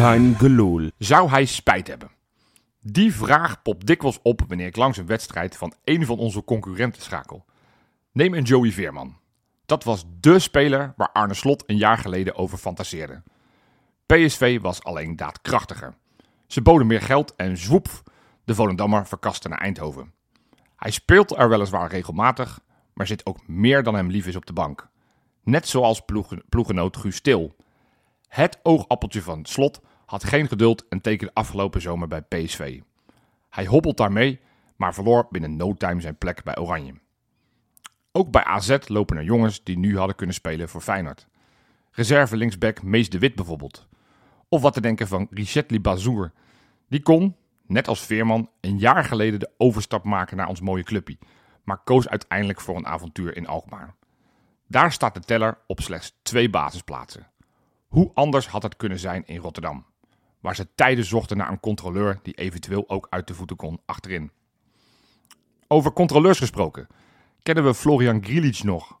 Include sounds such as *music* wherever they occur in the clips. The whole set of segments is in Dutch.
Gelul. Zou hij spijt hebben? Die vraag popt dikwijls op wanneer ik langs een wedstrijd van een van onze concurrenten schakel. Neem een Joey Veerman. Dat was dé speler waar Arne Slot een jaar geleden over fantaseerde. PSV was alleen daadkrachtiger. Ze boden meer geld en zwoep, de Volendammer verkaste naar Eindhoven. Hij speelt er weliswaar regelmatig, maar zit ook meer dan hem lief is op de bank. Net zoals ploegen, ploegenoot Guus Stil. Het oogappeltje van Slot had geen geduld en tekende afgelopen zomer bij PSV. Hij hobbelt daarmee, maar verloor binnen no time zijn plek bij Oranje. Ook bij AZ lopen er jongens die nu hadden kunnen spelen voor Feyenoord. Reserve linksback Mees de Wit bijvoorbeeld. Of wat te denken van Richetli Bazour. Die kon, net als Veerman, een jaar geleden de overstap maken naar ons mooie clubje, maar koos uiteindelijk voor een avontuur in Alkmaar. Daar staat de teller op slechts twee basisplaatsen. Hoe anders had het kunnen zijn in Rotterdam, waar ze tijden zochten naar een controleur die eventueel ook uit de voeten kon achterin. Over controleurs gesproken, kennen we Florian Grilic nog.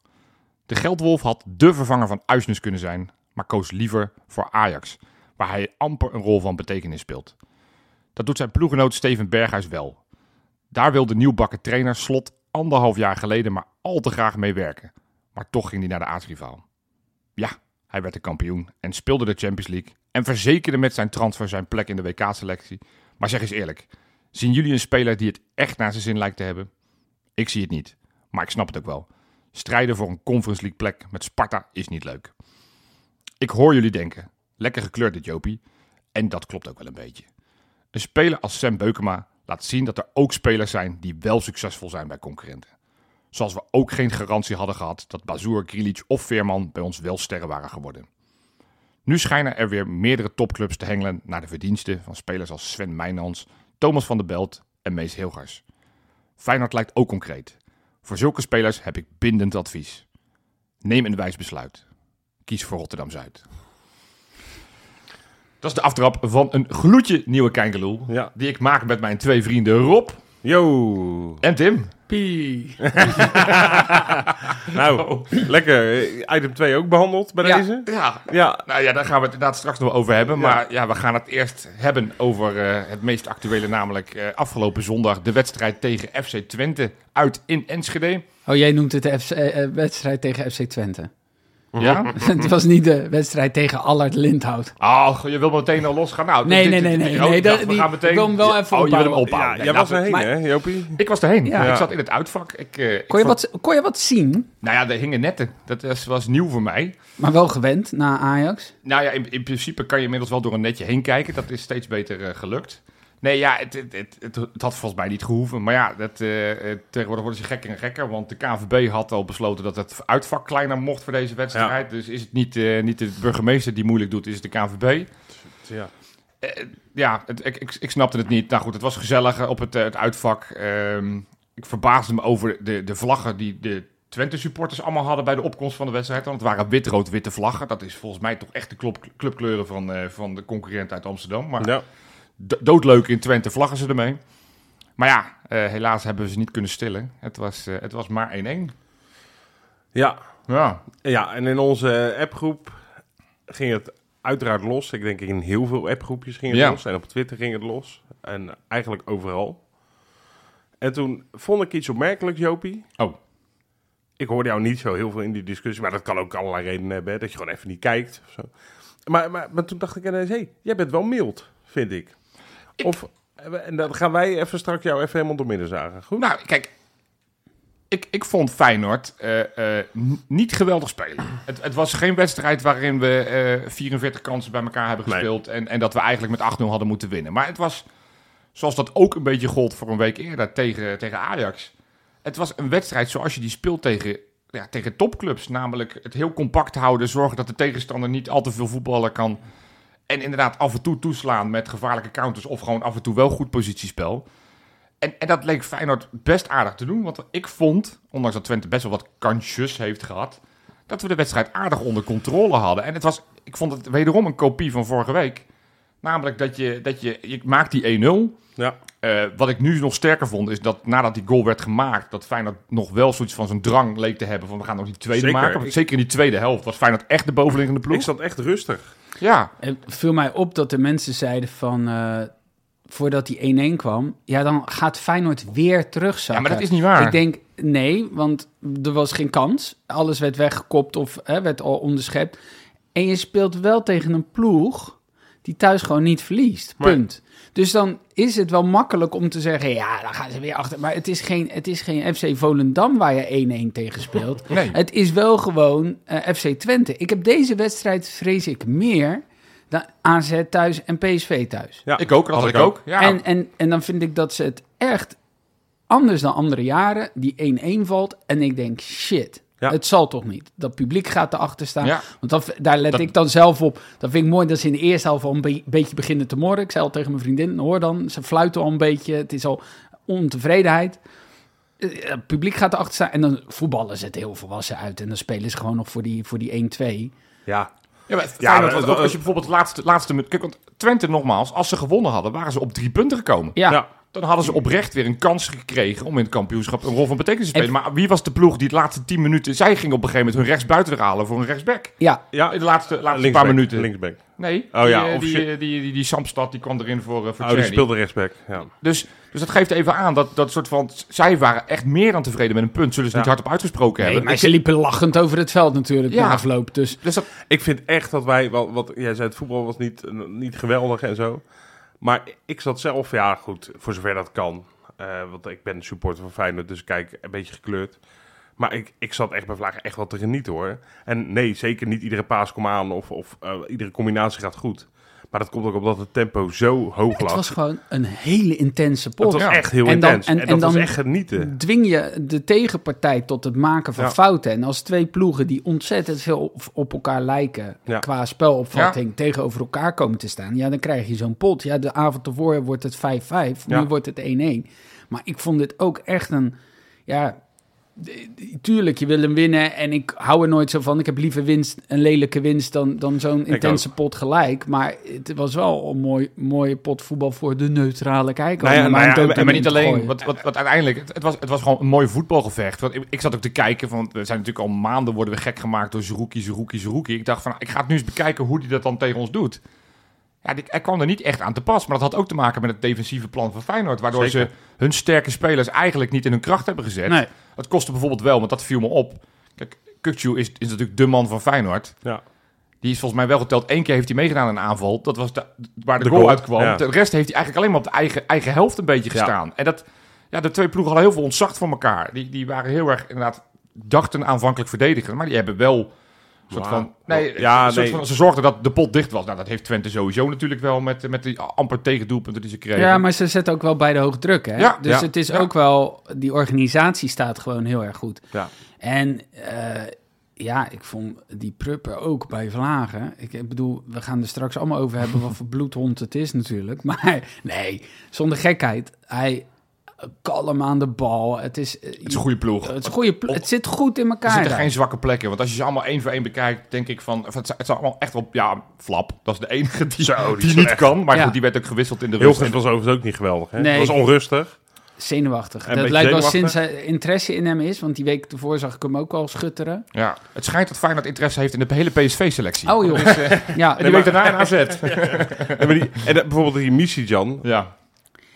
De Geldwolf had dé vervanger van Uisnes kunnen zijn, maar koos liever voor Ajax, waar hij amper een rol van betekenis speelt. Dat doet zijn ploegenoot Steven Berghuis wel. Daar wil de nieuwbakken trainer Slot anderhalf jaar geleden maar al te graag mee werken. Maar toch ging hij naar de aartsrivaal. Ja, hij werd de kampioen en speelde de Champions League en verzekerde met zijn transfer zijn plek in de WK-selectie. Maar zeg eens eerlijk, zien jullie een speler die het echt naar zijn zin lijkt te hebben? Ik zie het niet, maar ik snap het ook wel. Strijden voor een Conference League plek met Sparta is niet leuk. Ik hoor jullie denken, lekker gekleurd dit Jopie. En dat klopt ook wel een beetje. Een speler als Sam Beukema laat zien dat er ook spelers zijn die wel succesvol zijn bij concurrenten. Zoals we ook geen garantie hadden gehad dat Bazoer, Grilic of Veerman bij ons wel sterren waren geworden. Nu schijnen er weer meerdere topclubs te hengelen naar de verdiensten van spelers als Sven Meijnans, Thomas van der Belt en Mees Hilgers. Feyenoord lijkt ook concreet. Voor zulke spelers heb ik bindend advies. Neem een wijs besluit. Kies voor Rotterdam-Zuid. Dat is de aftrap van een gloedje nieuwe Kijkeloel. Ja. Die ik maak met mijn twee vrienden Rob Yo. en Tim. Pie. *laughs* Nou, lekker. Item 2 ook behandeld bij Ja. deze? Ja, Ja. nou ja, daar gaan we het inderdaad straks nog over hebben. Ja. Maar ja, we gaan het eerst hebben over eh, het meest actuele, namelijk eh, afgelopen zondag de wedstrijd tegen FC Twente uit in Enschede. Oh, jij noemt het de FC, eh, eh, wedstrijd tegen FC Twente. Ja? *laughs* het was niet de wedstrijd tegen Allard Lindhout. Oh, je wil meteen al losgaan. Nou, Nee, dit- nee, nee, nee, oh, nee, dat- we gaan meteen... ik wil hem wel even Oh, je wil hem opbouwen. Ja, jij nou, was erheen, maar- hè, Jopie? Ik was erheen. Ja. Ik zat in het uitvak. Ik, eh, ik Kon je, vond- wat, kon je wat zien? Nou ja, er hingen netten. Dat was, was nieuw voor mij. Maar wel gewend na Ajax. Nou ja, in, in principe kan je inmiddels wel door een netje heen kijken. Dat is steeds beter eh, gelukt. Nee, ja, het, het, het, had volgens mij niet gehoeven. Maar ja, dat, eh, eh, tegenwoordig worden ze gekker en gekker. Want de KNVB had al besloten dat het uitvak kleiner mocht voor deze wedstrijd. Dus is het niet, eh, niet de burgemeester die moeilijk doet, is het de KNVB. Ja. Ja, het, ik, ik, ik snapte het niet. Nou goed, het was gezellig op het, het uitvak. Ehm, ik verbaasde me over de, de vlaggen die de Twente-supporters allemaal hadden bij de opkomst van de wedstrijd. Want het waren wit-rood-witte vlaggen. Dat is volgens mij toch echt de club, clubkleuren van, van de concurrent uit Amsterdam. Maar Ja. Do- doodleuk in Twente vlaggen ze ermee. Maar ja, eh, helaas hebben we ze niet kunnen stillen. Het was, eh, het was maar 1-1. Ja. Ja, ja, en in onze appgroep ging het uiteraard los. Ik denk in heel veel appgroepjes ging het Ja. los. En op Twitter ging het los. En eigenlijk overal. En toen vond ik iets opmerkelijks, Jopie. Oh. Ik hoorde jou niet zo heel veel in die discussie. Maar dat kan ook allerlei redenen hebben. hè, Dat je gewoon even niet kijkt. Of zo. Maar, maar, maar toen dacht ik ineens... Hé, hey, jij bent wel mild, vind ik. Of... En dan gaan wij even straks jou even helemaal doormidden zagen. Goed? Nou, kijk. Ik, ik vond Feyenoord eh, eh, niet geweldig spelen. Het, het was geen wedstrijd waarin we eh 44 kansen bij elkaar hebben Nee. gespeeld. En, en dat we eigenlijk met 8-0 hadden moeten winnen. Maar het was, zoals dat ook een beetje gold voor een week eerder tegen, tegen Ajax. Het was een wedstrijd zoals je die speelt tegen ja, tegen topclubs. Namelijk het heel compact houden, zorgen dat de tegenstander niet al te veel voetballen kan. En inderdaad af en toe toeslaan met gevaarlijke counters of gewoon af en toe wel goed positiespel. En, en dat leek Feyenoord best aardig te doen. Want ik vond, ondanks dat Twente best wel wat kansjes heeft gehad, dat we de wedstrijd aardig onder controle hadden. En het was, ik vond het wederom een kopie van vorige week. Namelijk dat je, dat je, je maakt die 1-0. Ja. Eh, wat ik nu nog sterker vond, is dat nadat die goal werd gemaakt, dat Feyenoord nog wel zoiets van zijn drang leek te hebben van we gaan nog die tweede Zeker. maken. Want Zeker in die tweede helft was Feyenoord echt de bovenliggende ploeg. Ik zat echt rustig. Ja, Het viel mij op dat de mensen zeiden van... eh, voordat die 1-1 kwam... Ja, dan gaat Feyenoord weer terugzakken. ja, maar dat is niet waar. Ik denk, nee, want er was geen kans. Alles werd weggekopt of hè, werd al onderschept. En je speelt wel tegen een ploeg die thuis gewoon niet verliest. Maar- Punt. Dus dan is het wel makkelijk om te zeggen... ja, dan gaan ze weer achter. Maar het is geen, het is geen FC Volendam waar je 1-1 tegen speelt. *laughs* Nee. Het is wel gewoon eh, FC Twente. Ik heb deze wedstrijd, vrees ik, meer... dan AZ thuis en PSV thuis. Ja. ik ook, dat had ik ook. Ja. En, en, en dan vind ik dat ze het echt anders dan andere jaren, die 1-1 valt. En ik denk, shit, Ja. het zal toch niet. Dat publiek gaat erachter staan. Ja. Want dat, daar let Dat- ik dan zelf op. Dat vind ik mooi dat ze in de eerste helft al een be- beetje beginnen te morren. Ik zei al tegen mijn vriendin, hoor dan, ze fluiten al een beetje. Het is al ontevredenheid. Eh, Het publiek gaat erachter staan en dan voetballen ze het heel volwassen uit. En dan spelen ze gewoon nog voor die, voor die 1-2. Ja. Ja, maar ook als je bijvoorbeeld het laatste, laatste minuut... Kijk, want Twente nogmaals, als ze gewonnen hadden, waren ze op drie punten gekomen. Ja, Ja. Dan hadden ze oprecht weer een kans gekregen om in het kampioenschap een rol van betekenis te En- spelen. Maar wie was de ploeg die de laatste tien minuten... Zij ging op een gegeven moment hun rechtsbuiten er halen voor een rechtsback. ja. Ja. In de laatste, laatste paar minuten. Linksback. Nee, Oh die, ja, eh, of die, shit. eh, die, die, die Samstad die kwam erin voor, voor Oh, die speelde rechtsback. Ja. Dus, dus dat geeft even aan dat, dat soort van... Zij waren echt meer dan tevreden met een punt. Zullen ze niet hardop uitgesproken Nee, hebben. maar ze liepen lachend over het veld natuurlijk Ja. na afloop. Dus Dus dat, Ik vind echt dat wij, wat, wat jij zei, het voetbal was niet, niet geweldig en zo. Maar ik zat zelf, ja goed, voor zover dat kan. Eh, want ik ben supporter van Feyenoord, dus kijk een beetje gekleurd. Maar ik, ik zat echt bij Vlagen echt wel te genieten hoor. En nee, zeker niet iedere paas komt aan of, of eh, iedere combinatie gaat goed. Maar dat komt ook omdat het tempo zo hoog het lag. was gewoon een hele intense het pot. was Ja. echt heel En dan- intens. en- En, en dat was dan- echt genieten. Dwing je de tegenpartij tot het maken van Ja. fouten. En als twee ploegen die ontzettend veel op, op elkaar lijken... Ja. qua spelopvatting tegenover elkaar komen te staan... ja, dan krijg je zo'n pot. Ja, de avond ervoor wordt het 5-5, nu Ja. wordt het 1-1. Maar ik vond dit ook echt een... Ja, tuurlijk, je wil hem winnen en ik hou er nooit zo van. Ik heb liever winst, een lelijke winst dan, dan zo'n intense pot gelijk. Maar het was wel een mooi, mooie pot voetbal voor de neutrale kijker. Nou ja, nou ja, en maar niet alleen, wat, wat, wat uiteindelijk, het, het was, het was gewoon een mooi voetbalgevecht. Want ik, ik zat ook te kijken, van, we zijn natuurlijk al maanden worden we gek gemaakt door Zerouki, Zerouki, Zerouki. Ik dacht van, ik ga het nu eens bekijken hoe hij dat dan tegen ons doet. Ja, hij kwam er niet echt aan te pas, maar dat had ook te maken met het defensieve plan van Feyenoord. Waardoor Zeker. ze hun sterke spelers eigenlijk niet in hun kracht hebben gezet. Nee. Dat kostte bijvoorbeeld wel, want dat viel me op. Kijk, Kukcu is, is natuurlijk de man van Feyenoord. Ja. Die is volgens mij wel geteld. Eén keer heeft hij meegedaan aan een aanval. Dat was de, waar de, De goal, goal, uitkwam. ja. De rest heeft hij eigenlijk alleen maar op de eigen, eigen helft een beetje Ja. gestaan. En dat, ja, de twee ploegen hadden heel veel ontzacht van elkaar. Die, die waren heel erg, inderdaad, dachten aanvankelijk verdedigen. Maar die hebben wel soort van... Nee, Ja, soort nee. van, ze zorgden dat de pot dicht was. Nou, dat heeft Twente sowieso natuurlijk wel met, met die amper tegendoelpunten die ze kregen. Ja, maar ze zetten ook wel bij de hoge druk, hè? Ja, dus ja, het is ja. ook wel... Die organisatie staat gewoon heel erg goed. Ja. En eh, ja, ik vond die Prupper ook bij Vlagen. Ik, bedoel, we gaan er straks allemaal over hebben wat voor bloedhond het is natuurlijk. *laughs* Maar nee, zonder gekheid. Hij kalm aan de bal. Het is, eh, Het is een goede ploeg. het is een goede Het zit goed in Er elkaar. zitten daar. geen zwakke plekken. Want als je ze allemaal één voor één bekijkt, denk ik van... of Het zijn het zijn allemaal echt wel... Ja, Flap. Dat is de enige die, Zo, die niet echt- kan. Maar Ja. goed, die werd ook gewisseld in de Heel rust. het was overigens ook niet geweldig. Hè? Nee. Het was onrustig. Zenuwachtig. Een dat lijkt wel sinds er interesse in hem is. Want die week ervoor zag ik hem ook al schutteren. Ja, het schijnt dat Feyenoord interesse heeft in de hele PSV-selectie. Oh joh. Dus, eh, Ja, en die *laughs* week daarna een AZ. En, *laughs* maar die, en eh, bijvoorbeeld die Missie-Jan, Ja.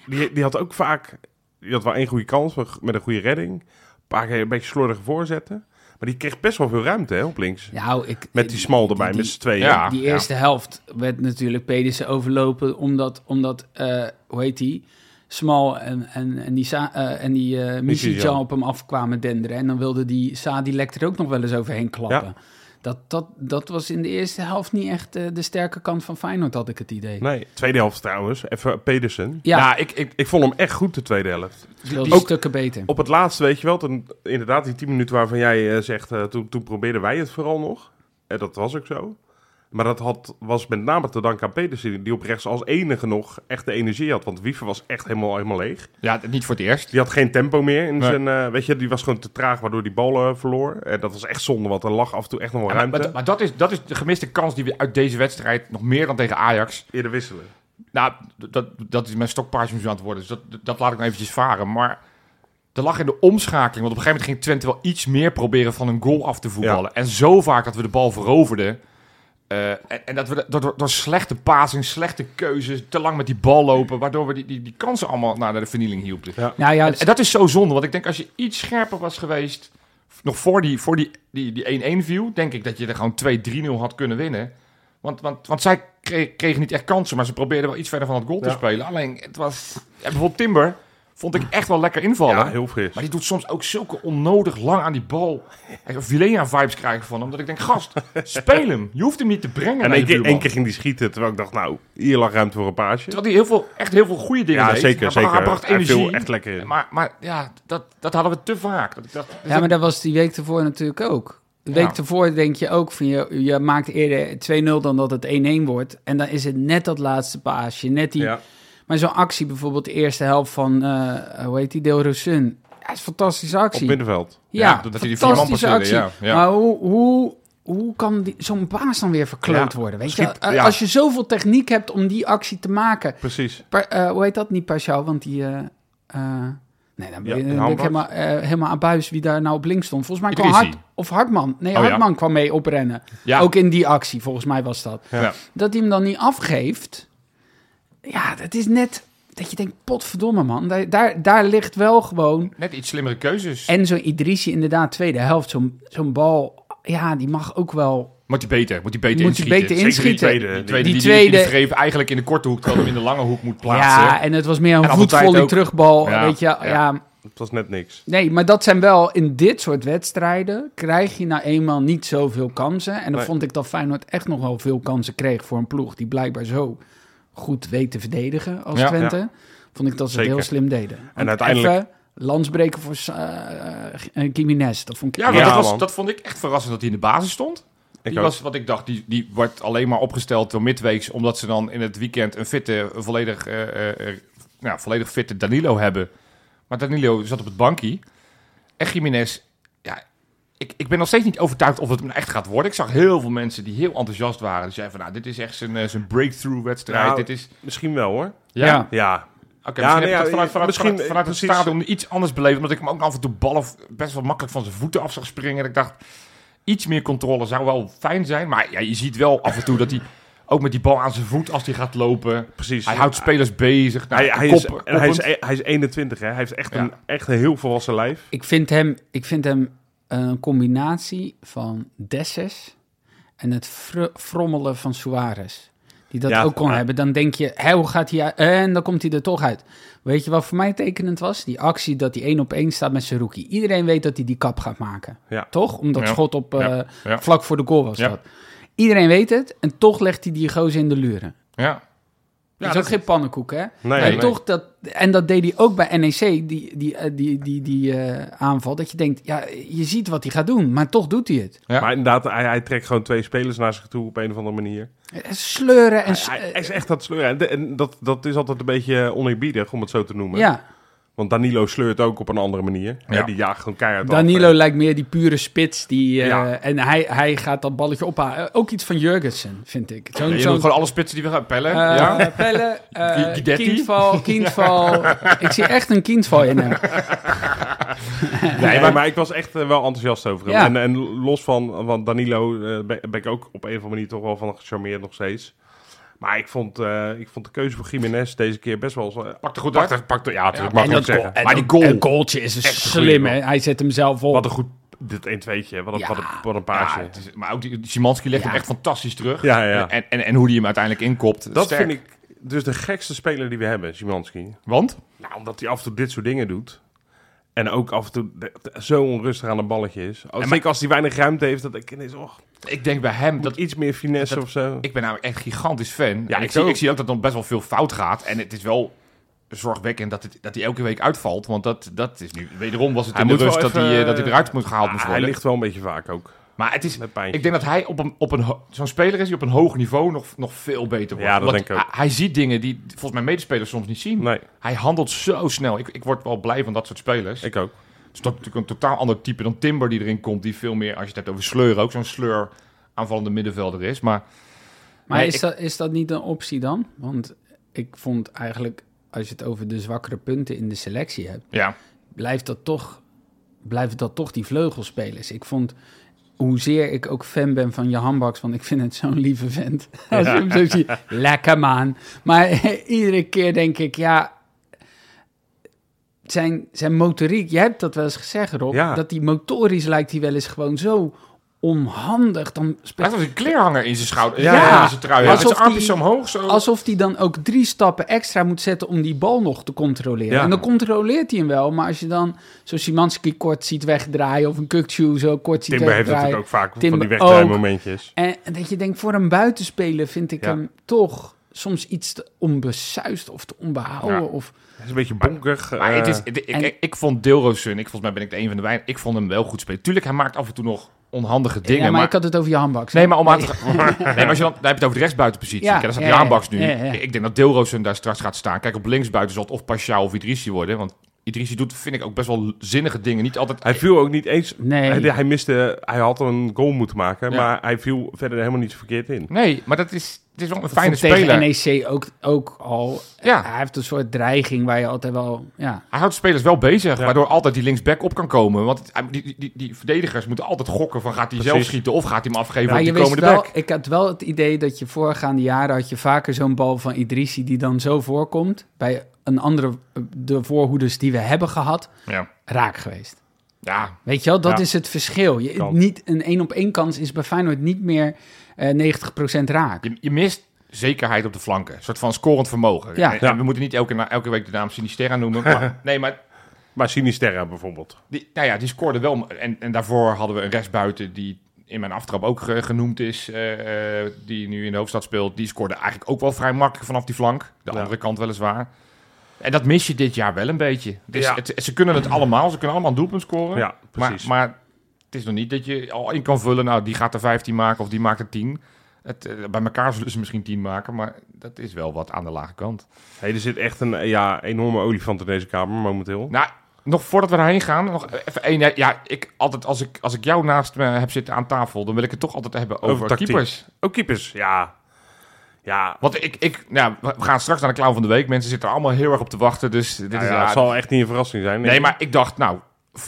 die, die had ook vaak... Die had wel één goede kans met een goede redding. Een paar keer een beetje slordige voorzetten. Maar die kreeg best wel veel ruimte hè, op links. nou, ik, Met die smal erbij, die- met z'n tweeën. Ja. Die eerste helft werd natuurlijk Pedersen overlopen, omdat, omdat eh, hoe heet die? Smal en, en, en die, Sa- eh, en die eh. Misijan op hem afkwamen denderen. En dan wilde die Sadilek er ook nog wel eens overheen klappen. Dat, dat, dat was in de eerste helft niet echt eh, de sterke kant van Feyenoord, had ik het idee. Nee, tweede helft trouwens. Even Pedersen. Ja, Ja, ik, ik, ik vond hem echt goed de tweede helft. die ook- stukken beter. Op het laatste, weet je wel, inderdaad die 10 minuten waarvan jij eh, zegt, eh, toen, toen probeerden wij het vooral nog. En dat was ook zo. Maar dat had, was met name te danken aan Pedersen, die op rechts als enige nog echt de energie had. Want Wiever was echt helemaal, helemaal leeg. Ja, niet voor het eerst. Die had geen tempo meer in Nee. zijn, eh, weet je, die was gewoon te traag waardoor die bal eh, verloor. En dat was echt zonde, want er lag af en toe echt nog wel Ja, ruimte. maar, maar dat, is, dat is de gemiste kans die we uit deze wedstrijd, nog meer dan tegen Ajax... Eerder wisselen. Nou, dat, dat is mijn stokpaardje aan het worden, dus dat, dat laat ik nog eventjes varen. Maar er lag in de omschakeling, want op een gegeven moment ging Twente wel iets meer proberen van een goal af te voetballen. En zo vaak dat we de bal veroverden. Eh, en, en dat we door, door, door slechte passing, slechte keuzes, te lang met die bal lopen, waardoor we die, die, die kansen allemaal naar de vernieling hielpen. Ja. nou ja, En, en dat is zo zonde, want ik denk als je iets scherper was geweest, nog voor die, voor die, die, die 1-1 viel, denk ik dat je er gewoon 2-3-0 had kunnen winnen. Want, want, want zij kre- kregen niet echt kansen, maar ze probeerden wel iets verder van het goal te spelen. Alleen, het was... Ja, bijvoorbeeld Timber vond ik echt wel lekker invallen. Ja, heel fris. Maar die doet soms ook zulke onnodig lang aan die bal. Vilena-vibes krijgen van hem. Dat ik denk, gast, speel hem. Je hoeft hem niet te brengen En één keer, één keer ging die schieten, terwijl ik dacht, nou, hier lag ruimte voor een paasje. Terwijl hij heel veel, echt heel veel goede dingen Ja, deed. zeker, Hij- zeker. Hij bracht Hij viel energie. echt lekker in. Maar, maar ja, dat, dat hadden we te vaak. Dat ik dacht, Ja, maar dat was die week ervoor natuurlijk ook. De week Ja. ervoor denk je ook van je, je maakt eerder 2-0 dan dat het 1-1 wordt. En dan is het net dat laatste paasje. Net die, Ja. Maar zo'n actie, bijvoorbeeld de eerste helft van, eh, hoe heet die, Del Rosun. Ja, is een fantastische Op actie. middenveld. Ja, dat- dat hij die fantastische actie. ja, ja. Maar hoe, hoe, hoe kan zo'n baas dan weer verkloot Ja, worden? Weet schiet- je, Eh, ja. als je zoveel techniek hebt om die actie te maken. Precies. Eh, hoe heet dat? Niet Pashao, want die... nee, dan ben, Ja, ik helemaal, helemaal aan buis wie daar nou op links stond. Volgens mij kwam. Hart, of Hartman. Nee, Oh, ja. Hartman kwam mee oprennen. Ja. Ook in die actie, volgens mij was dat. Ja. Dat hij hem dan niet afgeeft. Ja, dat is net dat je denkt, potverdomme man. Daar, daar, daar ligt wel gewoon... net iets slimmere keuzes. En zo'n Idrissi inderdaad, tweede helft, zo'n zo'n bal... Ja, die mag ook wel... Moet hij beter, moet hij beter Moet hij inschieten. beter Zeker die inschieten. tweede. Die tweede, Die die, tweede- die, die wreef eigenlijk in de korte hoek, terwijl hij hem in de lange hoek moet plaatsen. Ja, en het was meer En een ook- terugbal, Ja, weet je. Ja, ja. Het was net niks. Nee, maar dat zijn wel in dit soort wedstrijden krijg je nou eenmaal niet zoveel kansen. En dan Nee. vond ik dat Feyenoord echt nog wel veel kansen kreeg voor een ploeg die blijkbaar zo goed weet te verdedigen als Ja. Twente. Vond ik dat ze het heel slim deden. Want uiteindelijk- even landsbreken voor uh, dat vond ik Ja, dat, was, dat vond ik echt verrassend dat hij in de basis stond. Ik Die ook. was wat ik dacht, die, die wordt alleen maar opgesteld door midweeks, omdat ze dan in het weekend een fitte, een volledig, eh, eh, eh, nou, volledig fitte Danilo hebben. Maar Danilo zat op het bankje. En Jiménez, ja, ik, ik ben nog steeds niet overtuigd of het hem echt gaat worden. Ik zag heel veel mensen die heel enthousiast waren. Die zeiden van, nou, dit is echt zijn, eh, zijn breakthrough-wedstrijd. Nou, dit is... Misschien wel hoor. Ja, Ja. Ja. Oké, Ja, misschien nee, heb ik dat ja, vanuit, vanuit, misschien, vanuit, vanuit het precies. stadion iets anders beleefd. Omdat ik hem ook af en toe ballen best wel makkelijk van zijn voeten af zag springen. En ik dacht, iets meer controle zou wel fijn zijn. Maar ja, je ziet wel af en toe dat hij ook met die bal aan zijn voet als hij gaat lopen. Precies. Hij houdt spelers bezig. Nou, Hij, hij, is, en hij, is, hij is 21, hè. Hij heeft echt, Ja. een, echt een heel volwassen lijf. Ik vind hem, ik vind hem een combinatie van Desses en het fr- frommelen van Suarez. Die dat Ja, ook kon ja. hebben. Dan denk je, hé, hoe gaat hij uit? En dan komt hij er toch uit. Weet je wat voor mij tekenend was? Die actie dat hij één op één staat met Seruki. Iedereen weet dat hij die kap gaat maken. Ja. Toch? Omdat schot op, eh, vlak voor de goal was Ja. dat. Iedereen weet het. En toch legt hij die gozer in de luren. Ja. Ja, dat is ook geen pannenkoek, hè? Nee, en, nee. toch dat, en dat deed hij ook bij NEC, die, die, eh, die, die, die eh, aanval. Dat je denkt, ja, je ziet wat hij gaat doen, maar toch doet hij het. Ja. Maar inderdaad, hij, hij trekt gewoon twee spelers naar zich toe op een of andere manier. Eh, Sleuren en... Hij, s- hij- hij is echt het sleuren. En, de- en dat, dat is altijd een beetje oneerbiedig, om het zo te noemen. ja, Want Danilo sleurt ook op een andere manier. Ja. Hè, die jaagt gewoon keihard. Danilo lijkt meer die pure spits. Die, eh, Ja. En hij, hij gaat dat balletje ophalen. Eh, Ook iets van Jurgensen, vind ik. Zo'n je doet gewoon alle spitsen die we gaan pellen. eh, ja. Pelle, *laughs* eh, Guidetti. Kindval, *laughs* Kindval. ik zie echt een Kindval in hem. *laughs* Nee, maar, maar ik was echt wel enthousiast over hem. Ja. En, en los van, van Danilo eh, ben, ben ik ook op een of andere manier toch wel van gecharmeerd nog steeds. Maar ik vond, eh, ik vond de keuze voor Jiménez deze keer best wel... Uh, Pakte goed pakte, uit. pakte, ja, natuurlijk Ja, mag ik zeggen. goal- Maar die goal- Een goaltje is Echt slim, hè? Hij zet hem zelf op. Wat een goed... Dit 1-2'tje, wat, een- Ja. wat, een, wat een paasje. Ja, het is- maar ook die, die Szymanski legt Ja. hem echt fantastisch terug. Ja, ja. En, en, en hoe die hem uiteindelijk inkopt. dat sterk. vind ik dus de gekste speler die we hebben, Szymanski. Want? Nou, omdat hij af en toe dit soort dingen doet. En ook af en toe de- de- zo onrustig aan een balletje is. Als, maar- als hij weinig ruimte heeft, dat ik ineens... Oh, Ik denk bij hem Dat iets meer finesse dat- of zo. Ik ben namelijk echt gigantisch fan. Ja, ik ik, zie, ook. ik zie ook dat er best wel veel fout gaat. En het is wel zorgwekkend dat, het, dat hij elke week uitvalt. Want dat, dat is nu... Wederom was het Hij in de rust dat, hij, eh, dat hij eruit moet gehaald Ah, moest hij worden. ligt wel een beetje vaak ook. Maar het is... Met pijn. Ik denk dat hij op een, op een zo'n speler is die op een hoog niveau nog, nog veel beter wordt. Ja, dat denk ik ook. Hij, ziet dingen die volgens mij medespelers soms niet zien. Nee, Hij handelt zo snel. Ik, ik word wel blij van dat soort spelers. ik ook. Het is toch natuurlijk een totaal ander type dan Timber die erin komt. Die veel meer, als je het hebt over sleur, ook zo'n sleur aanvallende middenvelder is. Maar Maar Nee, is, ik- dat, is dat niet een optie dan? Want ik vond eigenlijk, als je het over de zwakkere punten in de selectie hebt, ja, blijft dat toch, blijven dat toch die vleugelspelers. Ik vond, hoezeer ik ook fan ben van Johan Baks, want ik vind het zo'n lieve vent. *laughs* Als je hem zo ziet, lekker man. Maar *laughs* iedere keer denk ik, ja, zijn, zijn motoriek, je hebt dat wel eens gezegd Rob, Ja. dat die motorisch lijkt hij wel eens gewoon zo onhandig. Dan hij speelt heeft als een kleerhanger in zijn schouder. Ja, Ja, in zijn trui. Ja, met Alsof zijn armpjes die- omhoog. Zo. Alsof hij dan ook drie stappen extra moet zetten om die bal nog te controleren. Ja. En dan controleert hij hem wel. Maar als je dan zo Simanski kort ziet wegdraaien of een Kukcu zo kort ziet Timber heeft wegdraaien. natuurlijk ook vaak Timber van die wegdraaimomentjes. En dat je denkt, voor een buitenspeler vind ik hem toch soms iets te onbesuist of te onbehouden. Ja. Of, Hij is een beetje bonkig. Maar eh, het is, ik, en- ik, ik vond Deelrosun, ik, volgens mij ben ik de een van de weinigen, ik vond hem wel goed spelen. Tuurlijk, hij maakt af en toe nog onhandige dingen. ja, maar, maar ik had het over je handbaks. Nee, maar om aan te *laughs* nee, maar als je dan, dan heb je het over de rechtsbuitenpositie. Ja, Kijk, daar staat ja, Jaan ja, Baks nu. ja, ja. Ik denk dat Deelroosen daar straks gaat staan. Kijk, op linksbuiten zal het of Pascal of Idrissi worden. Want Idrissi doet, vind ik, ook best wel zinnige dingen. Niet altijd... Hij viel ook niet eens... Nee. Hij, hij miste... Hij had een goal moeten maken, Ja. maar hij viel verder helemaal niet zo verkeerd in. Nee, maar dat is, het is wel een fijne vond speler. Tegen NEC ook, ook al. Ja. Hij heeft een soort dreiging waar je altijd wel... Ja, Hij houdt spelers wel bezig, Ja. waardoor altijd die linksback op kan komen. Want die, die, die, die verdedigers moeten altijd gokken van gaat hij zelf schieten of gaat hij hem afgeven Maar op je die wist komende wel, back. ik had wel het idee dat je voorgaande jaren had je vaker zo'n bal van Idrissi die dan zo voorkomt. Bij een andere, de voorhoeders die we hebben gehad, Ja. raak geweest. ja, Weet je wel, dat Ja. is het verschil. Je, niet, een één op één kans is bij Feyenoord niet meer eh 90% raak. je, je mist zekerheid op de flanken. Een soort van scorend vermogen. Ja. En, Ja. en we moeten niet elke, na- elke week de naam Sinisterra noemen. Maar, *laughs* nee, maar Maar Sinisterra bijvoorbeeld. Die, nou ja, die scoorde wel. En, en daarvoor hadden we een rechtsbuiten die in mijn aftrap ook ge- genoemd is. eh, eh, die nu in de hoofdstad speelt. Die scoorde eigenlijk ook wel vrij makkelijk vanaf die flank. De Ja. andere kant weliswaar. En dat mis je dit jaar wel een beetje. Dus Ja. het, ze kunnen het allemaal. Ze kunnen allemaal een doelpunt scoren. Ja, maar, precies. maar het is nog niet dat je al in kan vullen. Nou, die gaat er 15 maken of die maakt er 10. Het, eh, bij elkaar zullen ze misschien 10 maken. Maar dat is wel wat aan de lage kant. Hey, er zit echt een ja, enorme olifant in deze kamer momenteel. Nou, nog voordat we daarheen gaan, nog even één. Ja, ik altijd als ik, als ik jou naast me heb zitten aan tafel, dan wil ik het toch altijd hebben over, Over keepers. Ook keepers, ja. Ja, Want ik, ik, nou, we gaan straks naar de clown van de week. Mensen zitten er allemaal heel erg op te wachten. Dus dit nou is ja, ja, het zal echt niet een verrassing zijn. Nee, maar ik dacht, nou,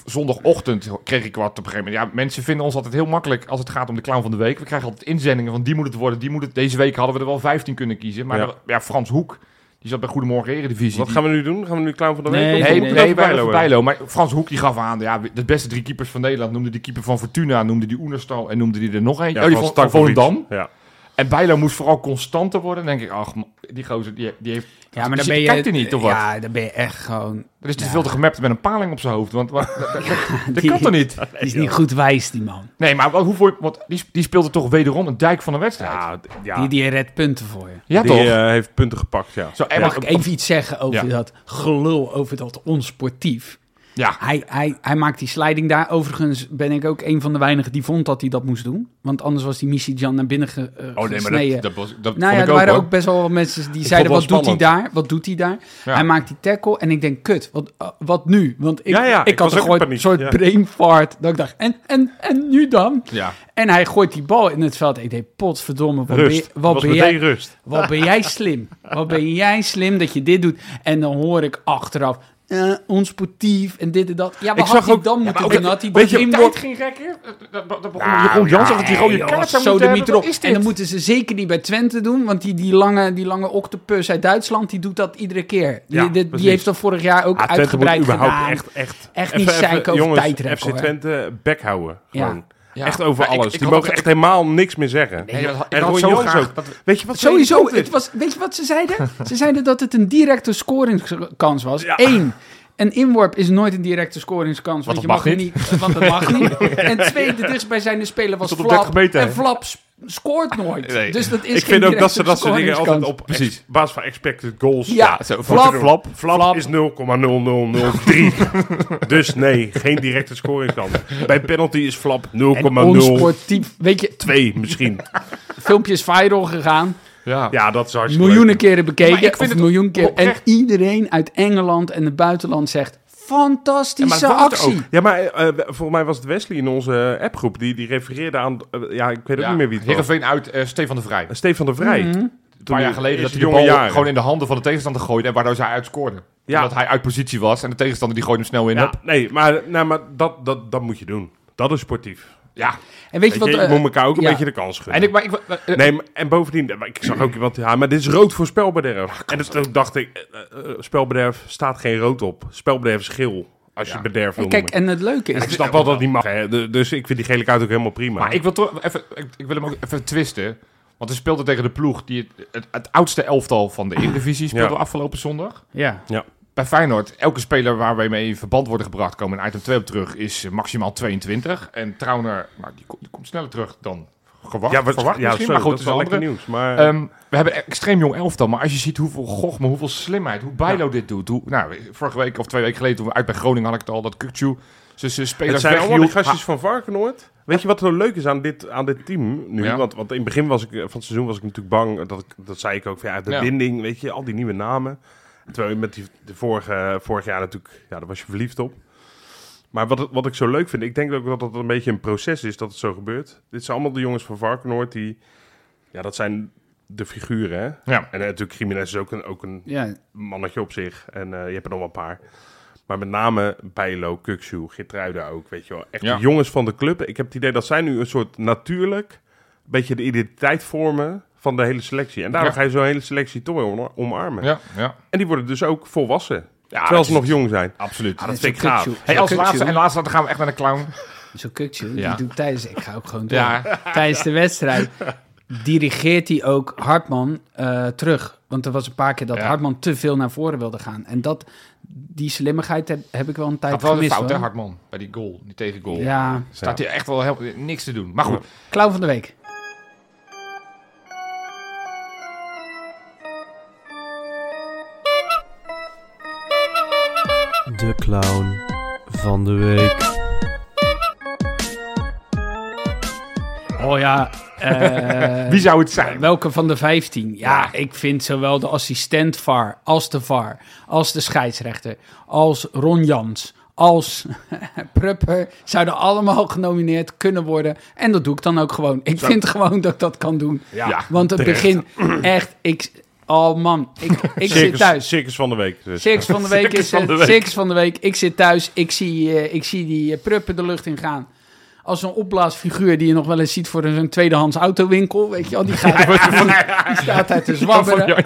zondagochtend kreeg ik wat op een gegeven moment. Ja, mensen vinden ons altijd heel makkelijk als het gaat om de clown van de week. We krijgen altijd inzendingen van die moet het worden, die moet het. Deze week hadden we er wel 15 kunnen kiezen. Maar Ja. Frans Hoek, die zat bij Goedemorgen Eredivisie. Wat gaan we nu doen? Gaan we nu clown van de week? Nee, nee, nee, Bijlo Bijlo. hebben? Maar Frans Hoek die gaf aan, ja, de beste drie keepers van Nederland noemde die keeper van Fortuna, noemde die Oenerstal en noemde die er nog een. Ja, oh, die van van. Volendam. Ja. En Bijlo moest vooral constanter worden. Dan denk ik, ach, die gozer, die, die heeft... Ja, maar dan zit- ben je... Kijkt hij niet, of wat? Ja, dan ben je echt gewoon... Er is te Ja. veel te gemapt met een paling op zijn hoofd. Want wat, dat, dat, dat- *laughs* dat Die- kan toch niet? *laughs* Die is niet goed wijs, die man. Nee, maar wat, hoe je- want die, die speelde toch wederom een dijk van een wedstrijd. Ja, Ja, ja. Die, die redt punten voor je. die toch? eh, heeft punten gepakt, ja. Zo, en Mag ik even iets zeggen over Ja. dat gelul, over dat onsportief? Ja, Hij, hij, hij maakt die sliding daar. Overigens ben ik ook een van de weinigen die vond dat hij dat moest doen. Want anders was die missie Jan naar binnen ge, eh, oh nee, maar dat, dat, was, dat nou ja, er ook, waren hoor. ook best wel wat mensen die Ik zeiden, wat doet hij daar? Wat doet hij daar? Ja. Hij maakt die tackle en ik denk, kut, wat, eh, wat nu? Want ik, Ja, ja, ik, ik had een soort, brain fart. Dat ik dacht, en, en, en nu dan? Ja. En hij gooit die bal in het veld. Ik denk, potverdomme, wat, Rust. wat, ben jij, rust. wat ben jij slim? Wat ben *laughs* jij slim dat je dit doet? En dan hoor ik achteraf, eh, onsportief en dit en dat. Ja, wat Ik had zag hij ook- dan Ja, moeten maar doen? Had hij weet je, geen Tijd ging rekken. Dat, dat, dat begon Nou, Jeroen Jans of die rode kaart zou zo moeten hebben. En dan moeten ze zeker niet bij Twente doen, want die, die, lange, die lange octopus uit Duitsland, die doet dat iedere keer. Die, Ja, die- heeft dat vorig jaar ook Ah, uitgebreid überhaupt gedaan. echt, echt, Echt even- niet zeiken over jongens, tijdrekken, FC. Twente bek houden. Ja. Gewoon. Ja. Echt over ik- alles. ik Die mogen echt helemaal niks meer zeggen. Nee, En Ron zo graag ook. dat- Weet je wat Sowieso, het was, weet je wat ze zeiden? *laughs* ze zeiden dat het een directe scoringskans was. Ja. Eén, een inworp is nooit een directe scoringskans. Want Want, je dat mag, mag niet. Want dat mag niet. *laughs* En twee, de dichtstbijzijnde speler was Flap. 30 meter, en? Flap scoort nooit. Nee. Dus dat is Ik vind ook dat ze dat soort dingen altijd op Precies. basis van expected goals. Ja, zo, Flap, flap. Flap, Flap. is 0,0003. *laughs* dus nee, geen directe scoringskans. Bij penalty is flap 0,02 En onsportief. Weet je, misschien. *laughs* filmpje is viral gegaan. Ja. Ja, dat is hartstikke Miljoenen leuk. keren Maar bekeken. ik vind Of het miljoen keer. En iedereen uit Engeland en het buitenland zegt... Fantastische Ja, was actie. Ja, maar eh, volgens mij was het Wesley in onze appgroep. Die, die refereerde aan... eh, ja, ik weet ook Ja. niet meer wie het was. Heerenveen uit eh, Stefan de Vrij. Een Stefan de Vrij. Mhm. paar jaar geleden dat hij de bal jaren. gewoon in de handen van de tegenstander gooide en waardoor zij uitscoorde. Ja. Omdat hij uit positie was en de tegenstander die gooide hem snel in. Ja, nee, maar, nou, maar dat, dat, dat moet je doen. Dat is sportief. Ja. En weet je wat... je, eh, moet elkaar ook een ja. beetje de kans geven. En ik, maar ik, eh, Nee, maar- en bovendien, maar ik zag ook iemand, ja, maar dit is rood voor spelbederf. En dus toen dacht ik, eh, eh, spelbederf staat geen rood op. Spelbederf is geel, als je Ja. bederf wil en kijk, noemen. en het leuke En is... ik snap wel dat niet mag, hè. Dus ik vind die gele kaart ook helemaal prima. Maar ik wil toch even, ik, ik wil hem ook even twisten. Want hij speelde tegen de ploeg die het, het, het oudste elftal van de Eredivisie speelde Ja. afgelopen zondag. Ja. Bij Feyenoord, elke speler waar wij mee in verband worden gebracht, komen in item 2 op terug, is eh, maximaal 22. En Trauner, nou, die, komt- die komt sneller terug dan gewacht, ja, wat, verwacht ja, misschien. sorry, maar goed, dat is andere. nieuws. Maar, Ehm, we hebben extreem jong elftal, maar als je ziet hoeveel gochme, hoeveel slimheid, hoe Bijlo dit doet. Hoe, nou, vorige week of twee weken geleden toen we uit bij Groningen had ik het al, dat Kukcu zijn het spelers zijn allemaal gastjes van Varkenoord. Weet je wat er leuk is aan dit, aan dit team nu? Ja. Want, want in het begin was ik, eh, van het seizoen was ik natuurlijk bang. Dat, ik, dat zei ik ook. Van, ja, de Ja. binding, weet je, al die nieuwe namen. Terwijl je met die, de vorige, vorig jaar natuurlijk, ja, daar was je verliefd op. Maar wat, wat ik zo leuk vind, ik denk ook dat het een beetje een proces is dat het zo gebeurt. Dit zijn allemaal de jongens van Varkenoord die, ja, dat zijn de figuren, hè. Ja. En eh, natuurlijk Jiménez is ook een, ook een Ja, mannetje op zich. En eh, je hebt er nog wel een paar. Maar met name Bijlo, Kuksu, Gitruida ook, weet je wel. Echt Ja. de jongens van de club. Ik heb het idee dat zij nu een soort natuurlijk... beetje de identiteit vormen van de hele selectie. En daarom Ja. ga je zo'n hele selectie toch omarmen. Ja, ja. En die worden dus ook volwassen. ja terwijl ze nog jong zijn. Absoluut. Ah, dat vind ik gaaf. Hey, als laatste en laatste, dan gaan we echt naar de clown. Zo Kukçu, Ja. die doet tijdens... Ik ga ook gewoon door. Ja, Tijdens de wedstrijd dirigeert hij ook Hartman eh, terug. Want er was een paar keer dat Ja. Hartman te veel naar voren wilde gaan. En dat, die slimmigheid heb, heb ik wel een tijd wel een gemist. fout hè. Hartman, bij die goal, die tegengoal. Ja, Staat hij echt wel heel, niks te doen. Maar goed, clown van de week. De clown van de week. Oh ja, eh, *laughs* wie zou het zijn? welke van de 15? Ja, Ja. ik vind zowel de assistent VAR als de VAR, als de scheidsrechter, als Ron Jans, als *laughs* Prupper zouden allemaal genomineerd kunnen worden. En dat doe ik dan ook gewoon. Ik vind gewoon dat ik dat kan doen. Ja. Want het terecht. begin *clears throat* echt, ik, oh man, ik, *laughs* ik zit Circus, thuis. circus van de week. Dus. Six van de week Circus is het. week. Six van de week. Ik zit thuis. Ik zie, eh, ik zie die eh, pruppen de lucht in gaan. Als zo'n opblaasfiguur die je nog wel eens ziet voor een tweedehands autowinkel. Weet je wel, die, gaat, *laughs* die staat daar te zwabberen.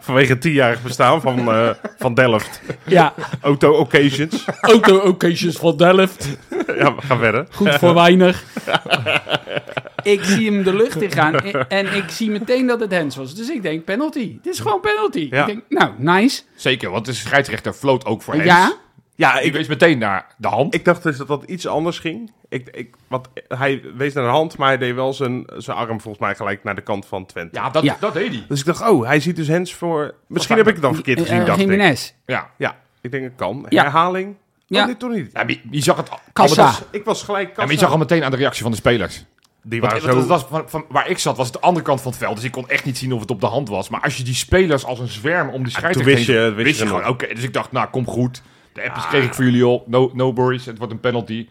Vanwege het tienjarig bestaan van, eh, van Delft. Ja, Auto Occasions. auto-occasions van Delft. ja, we gaan verder. Goed voor weinig. *laughs* Ik zie hem de lucht in gaan en ik zie meteen dat het Hens was. Dus ik denk penalty. Dit is gewoon penalty. Ja. Ik denk, nou, nice. Zeker, want de scheidsrechter floot ook voor Hens. Ja, Ja, Ik wees meteen naar de hand. Ik dacht dus dat dat iets anders ging. Ik, ik, want hij wees naar de hand, maar hij deed wel zijn, zijn arm volgens mij gelijk naar de kant van Twente. ja, dat, Ja. dat deed hij. Dus ik dacht, oh, hij ziet dus Hens voor... Misschien heb ik het dan verkeerd gezien, dacht ik. Ja. Ja, ik denk het kan. Ja. Herhaling? Ja. Oh, nee, toch niet. Ja, je, je zag het. Kassa. Ik was gelijk Ja, kassa. maar je zag al meteen aan de reactie van de spelers. Die waren want zo... was van, van waar ik zat, was het de andere kant van het veld. Dus ik kon echt niet zien of het op de hand was. Maar als je die spelers als een zwerm om die scheidsrechter toen wist je- heen- wist wist je je gewoon, oké. dus ik dacht, nou, kom goed. De appjes kreeg ik voor jullie op. No, no worries, het wordt een penalty.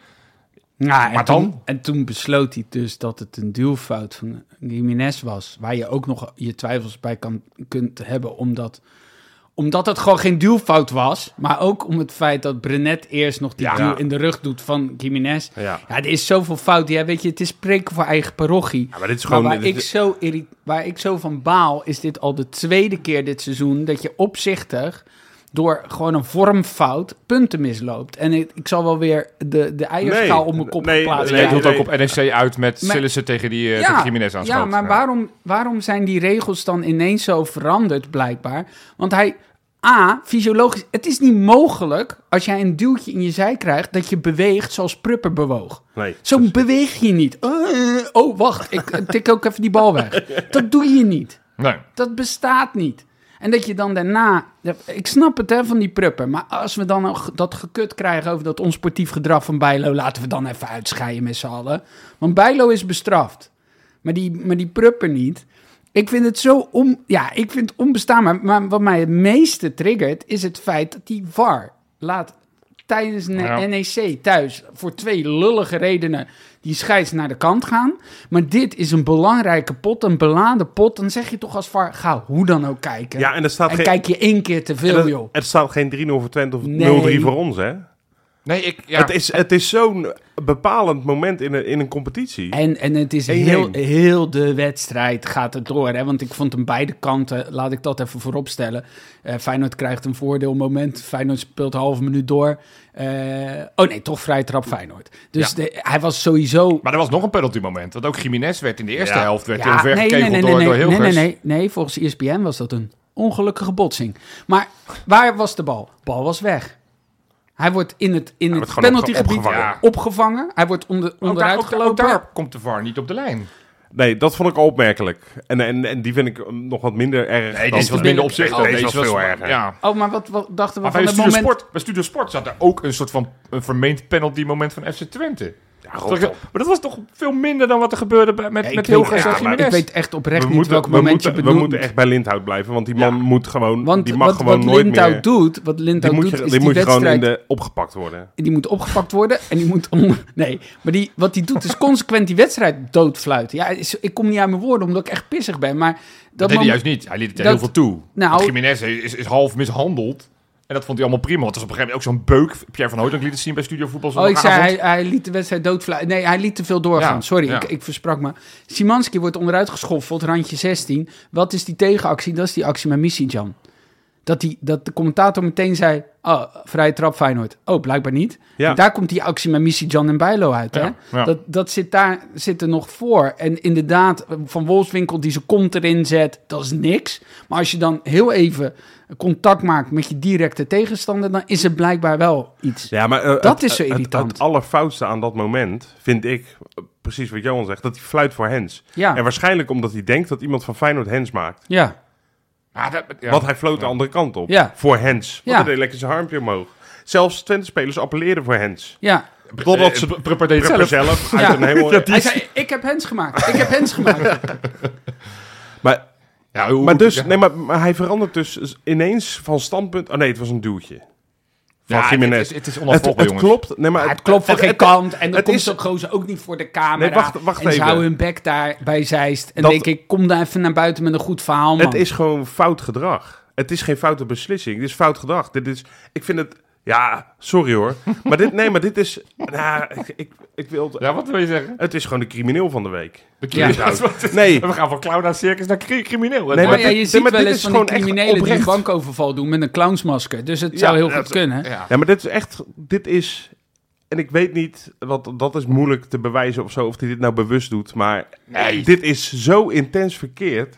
En Maar toen, dan? en toen besloot hij dus dat het een duwfout van Jiménez was. Waar je ook nog je twijfels bij kan, kunt hebben. Omdat, omdat het gewoon geen duwfout was. Maar ook om het feit dat Brenet eerst nog die Ja. duw in de rug doet van Jiménez. Ja. Ja, er is zoveel fout. Ja, weet je, het is spreken voor eigen parochie. Ja, maar dit is Maar gewoon... waar, dit- ik zo waar ik zo van baal, is dit al de tweede keer dit seizoen dat je opzichtig door gewoon een vormfout punten misloopt. En ik, ik zal wel weer de, de eierschaal Nee, op mijn kop nee, plaatsen. Nee, hield ook op NEC uit met Sillissen tegen die uh, tegen aanschoot. ja, maar Waarom, waarom zijn die regels dan ineens zo veranderd, blijkbaar? Want hij, A, fysiologisch, het is niet mogelijk als jij een duwtje in je zij krijgt dat je beweegt zoals Prupper bewoog. Nee. Zo beweeg je niet. Eh, oh, wacht, ik tik ook even die bal weg. *laughs* Dat doe je niet. Nee. Dat bestaat niet. En dat je dan daarna... Ik snap het hè, van die prupper. Maar als we dan nog dat gekut krijgen over dat onsportief gedrag van Bijlo... laten we dan even uitscheiden met z'n allen. Want Bijlo is bestraft. Maar die, maar die prupper niet. Ik vind het zo om, ja, ik vind het onbestaanbaar. Maar wat mij het meeste triggert, is het feit dat die VAR laat tijdens een Ja. NEC thuis voor twee lullige redenen die scheids naar de kant gaan. Maar dit is een belangrijke pot, een beladen pot. Dan zeg je toch als VAR, ga hoe dan ook kijken. Ja, en er staat en geen... kijk je één keer te en veel, er- joh. Er staat geen 3-0 voor Twente of 0-3 Nee. voor ons, hè? Nee, ik... Ja. Het is, het is zo'n bepalend moment in een, in een competitie. En, en het is 1-1. heel, heel de wedstrijd gaat het door. Hè? Want ik vond hem beide kanten, laat ik dat even voorop stellen. Eh, Feyenoord krijgt een voordeelmoment. Feyenoord speelt een halve minuut door. Eh, oh nee, toch vrij trap Feyenoord. Dus Ja. de- hij was sowieso... Maar er was nog een penalty moment. Want ook Jiménez werd in de eerste Ja. helft werd Ja, heel ver nee, gekegeld nee, nee, door, nee, door nee, nee, nee, nee, volgens ESPN was dat een ongelukkige botsing. Maar waar was de bal? Bal was weg. Hij wordt in het, in het gewoon penaltygebied opgevangen. Ja. opgevangen. Hij wordt onder, Ook daar, onderuit ook, ook gelopen. daar komt de VAR niet op de lijn. Nee, dat vond ik al opmerkelijk. En, en, en die vind ik nog wat minder erg. Nee, dan- deze was minder opzichtig. Deze was veel erger. Ja. Oh, maar wat, wat dachten we Maar bij van het Studio, moment... Sport, bij Studio Sport zat er ook een soort van een vermeend penalty moment van FC Twente. Ja, Toch- rot op. maar dat was toch veel minder dan wat er gebeurde bij- met, Ja, met Hilgers en Jiménez. Ik weet echt oprecht We niet moeten, welk we, moment moeten, je we bedoelt. moeten echt bij Lindhout blijven, want die man Ja. moet gewoon, Want die mag wat, gewoon wat nooit Lindhout meer... doet, wat Die Lindhout moet, doet, je, is die die moet je gewoon in de, opgepakt worden. Die moet opgepakt worden en die moet... On... *laughs* Nee, maar die, wat hij doet is consequent die wedstrijd doodfluiten. Ja, is- ik kom niet aan mijn woorden omdat ik echt pissig ben, maar... Dat Dat deed hij juist niet. Hij liet het dat- heel veel toe. Nou- Jiménez is, is half mishandeld. En dat vond hij allemaal prima. Want er was op een gegeven moment ook zo'n beuk. Pierre van Hooydonk liet het zien bij Studio Voetbal Oh, ik zei, hij, hij liet de wedstrijd doodfluiten. Nee, hij liet te veel doorgaan. Ja, Sorry, ja. Ik, ik versprak me. Simanski wordt onderuit geschoffeld, randje 16. Wat is die tegenactie? Dat is die actie met Missy-Jan. Dat, die, dat de commentator meteen zei, oh, vrije trap Feyenoord. Oh, blijkbaar niet. Ja. Daar komt die actie met Missy-Jan en Bijlo uit, hè? Dat, dat zit daar zit er nog voor. En inderdaad, Van Wolfswinkel die zijn kont erin zet, dat is niks. Maar als je dan heel even contact maakt met je directe tegenstander... dan is er blijkbaar wel iets. Ja, maar, eh, Dat het- is zo het- irritant. Het, allerfoutste aan dat moment, vind ik, eh, precies wat Johan zegt, dat hij fluit voor Hens. Ja, En waarschijnlijk omdat hij denkt dat iemand van Feyenoord Hens maakt. ja. Maar dat- ja. Want hij floot de andere kant op. Ja. Voor Hens. Want Ja. hij deed lekker zijn armpje omhoog. Zelfs Twente-spelers appelleerden voor Hens. ja. Totdat ze Eh, Prupper deed het zelf. zelf Ja. uit een helemaal... *laughs* Hij zei, ik heb hens gemaakt. Ik heb hens gemaakt. *laughs* Maar, Ja, hoe- maar, dus, ja. nee, maar, maar hij verandert dus ineens van standpunt... Oh nee, het was een duwtje. Van Ja, het- Jiménez. Het, het is Het, het klopt. Nee, maar het klopt van het- geen het- kant. En dan het komt is- zo'n gozer ook niet voor de camera. Nee, wacht- wacht en ze even. houden hun bek daar bij Zeist. En Dat- denk ik, kom daar even naar buiten met een goed verhaal, man. Het is gewoon fout gedrag. Het is geen foute beslissing. Dit is fout gedrag. Dit is, ik vind het... Ja, sorry hoor. Maar dit, nee, maar dit is... Nou, ik, ik, ik wil... het- Ja, wat wil je zeggen? Het is gewoon de crimineel van de week. De Ja. *laughs* Nee. We gaan van clown naar circus naar cri- crimineel. Nee, Nou maar ja, dit- je ziet maar wel eens is van die gewoon echt criminelen die een bankoverval doen met een clownsmasker. Dus het Ja, zou heel dat- goed kunnen. Ja. Ja, maar dit is echt... Dit is... En ik weet niet, want dat is moeilijk te bewijzen of zo, of hij dit nou bewust doet. Maar Nee. dit is zo intens verkeerd.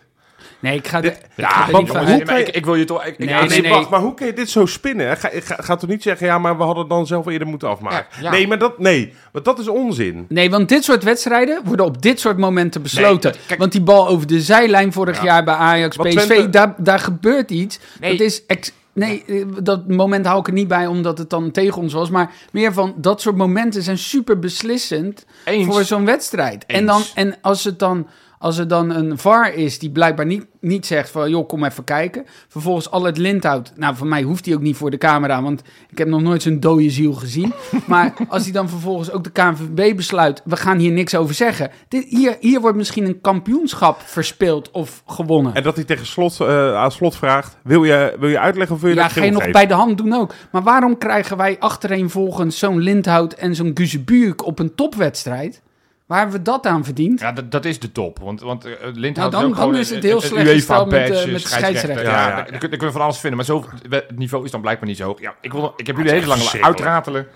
Nee, ik ga... Dit- Ja, ga want hoe maar ik, ik wil je toch... Ik, ik- Nee, nee, wacht, maar hoe kun je dit zo spinnen? Ga, ga, gaat er niet zeggen, ja, maar we hadden dan zelf eerder moeten afmaken. Ja, ja. Nee, maar dat, nee, want dat is onzin. Nee, want dit soort wedstrijden worden op dit soort momenten besloten. Nee, kijk- want die bal over de zijlijn vorig Ja. jaar bij Ajax, PSV, Twente- daar, daar gebeurt iets. Nee. Dat is... ex- Nee, eh, dat moment hou ik er niet bij omdat het dan tegen ons was. Maar meer van dat soort momenten zijn super beslissend Eens. voor zo'n wedstrijd. En, Eens. dan, en als, het dan, als er dan een VAR is die blijkbaar niet, niet zegt van... joh, kom even kijken. Vervolgens al het Lindhout. Nou, voor mij hoeft hij ook niet voor de camera... want ik heb nog nooit zo'n dode ziel gezien. *laughs* maar als hij dan vervolgens ook de KNVB besluit... we gaan hier niks over zeggen. Dit, hier, hier wordt misschien een kampioenschap verspeeld of gewonnen. En dat hij tegen slot, eh, aan slot vraagt, wil je, wil je uitleggen of wil je Ja, dat ga je geel nog bij de hand doen ook. Maar waarom krijgen wij achtereenvolgens zo'n Lindhout en zo'n Guzebuurk op een topwedstrijd? Waar hebben we dat aan verdiend? Ja, dat, dat is de top. Want, want uh, Lindhout Nou, dan- ook gewoon dan is een- het heel een slecht gesteld met, eh, met de scheidsrechter. Ja, Ja, ja. Daar, daar kun daar kun je van alles vinden. Maar zo, het niveau is dan blijkbaar niet zo hoog. Ja, ik, wil, ik heb jullie hele verschrikkelijk. uitratelen.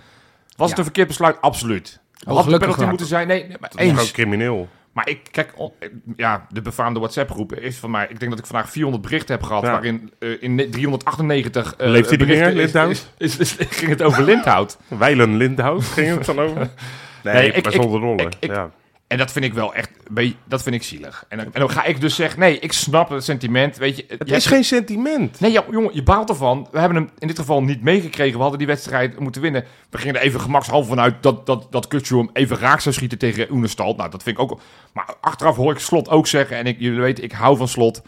Was het een verkeerd besluit? Absoluut. Had de penalty moeten zijn? Nee, nee maar Dat is gewoon eens. crimineel. Maar ik, kijk, ja, de befaamde WhatsApp-groep is van mij. Ik denk dat ik vandaag 400 berichten heb gehad. Ja. waarin eh, in 398. eh, Leeft hij meer, is- Lindhout? Is, is, is- ging het over Lindhout. Weilen Lindhout ging het dan over? Nee, Nee, ik- maar zonder rollen. ik- ik- ja. En dat vind ik wel echt. Dat vind ik zielig. En dan, en dan ga ik dus zeggen: nee, ik snap het sentiment. Weet je, Het je is hebt- geen sentiment. Nee, ja, jongen, je baalt ervan. We hebben hem in dit geval niet meegekregen. We hadden die wedstrijd moeten winnen. We gingen er even gemakshalve vanuit dat, dat, dat Kutsu hem even raak zou schieten tegen Oenestal. Nou, dat vind ik ook... Maar achteraf hoor ik Slot ook zeggen, en ik, jullie weten, ik hou van Slot.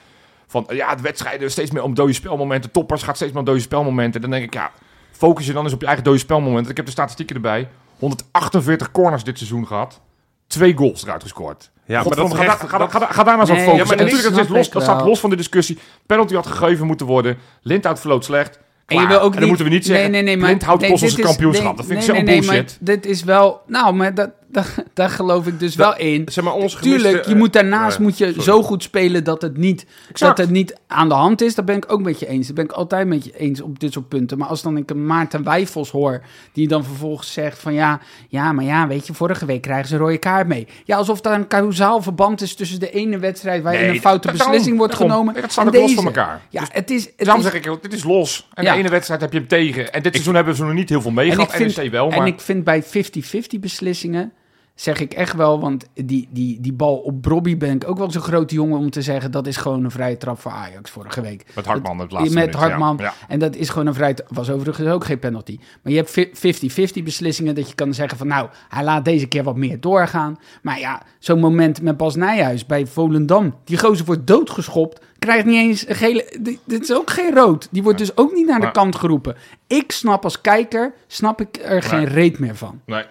Van, ja, de wedstrijden steeds meer om dode spelmomenten. Toppers gaat steeds meer om dode spelmomenten. Dan denk ik, ja, focus je dan eens op je eigen dode spelmomenten. Ik heb de statistieken erbij. 148 corners dit seizoen gehad. Twee goals eruit gescoord. Ja, maar dat ga, echt- ga, ga, ga daar nou eens op Nee, focussen. ja, maar dat natuurlijk, los, dat staat los van de discussie. Penalty had gegeven moeten worden. Lindhout floot slecht. En je wil ook en dan moeten we niet zeggen, nee, nee, nee, maar, nee, ons is- kampioenschap. nee, dat vind ik zo nee, nee, bullshit. maar dit is wel... Nou, maar dat, dat, daar geloof ik dus wel in. Zeg maar, onze Tuurlijk, gemiste, je moet daarnaast moet je sorry. zo goed spelen dat het, niet, Exact. dat het niet aan de hand is. Dat ben ik ook met je eens. Dat ben ik altijd met je eens op dit soort punten. Maar als dan ik een Maarten Wijfels hoor, die dan vervolgens zegt van ja, ja, maar ja, weet je, vorige week krijgen ze een rode kaart mee. Ja, alsof daar een kausaal verband is tussen de ene wedstrijd waarin Nee, een foute dat- beslissing wordt genomen. Dat staat ook los van elkaar. Ja, Dus het is... Het Daarom is zeg ik, dit is los. En Ja. de ene wedstrijd heb je hem tegen. En dit seizoen hebben ze nog niet heel veel mee En NEC wel, maar... En ik vind bij 50-50 beslissingen, zeg ik echt wel, want die, die, die bal op Brobby ben ik ook wel zo'n grote jongen om te zeggen, dat is gewoon een vrije trap voor Ajax vorige week. Met Hartman het laatste Met minuut, Hartman. ja. En dat is gewoon een vrije was overigens ook geen penalty. Maar je hebt fi- 50-50 beslissingen dat je kan zeggen van, nou, hij laat deze keer wat meer doorgaan. Maar ja, zo'n moment met Bas Nijhuis bij Volendam, die gozer wordt doodgeschopt, krijgt niet eens een gele... Dit is ook geen rood. Die wordt dus ook niet naar de Maar- kant geroepen. Ik snap als kijker, snap ik er geen reet meer van. Nee.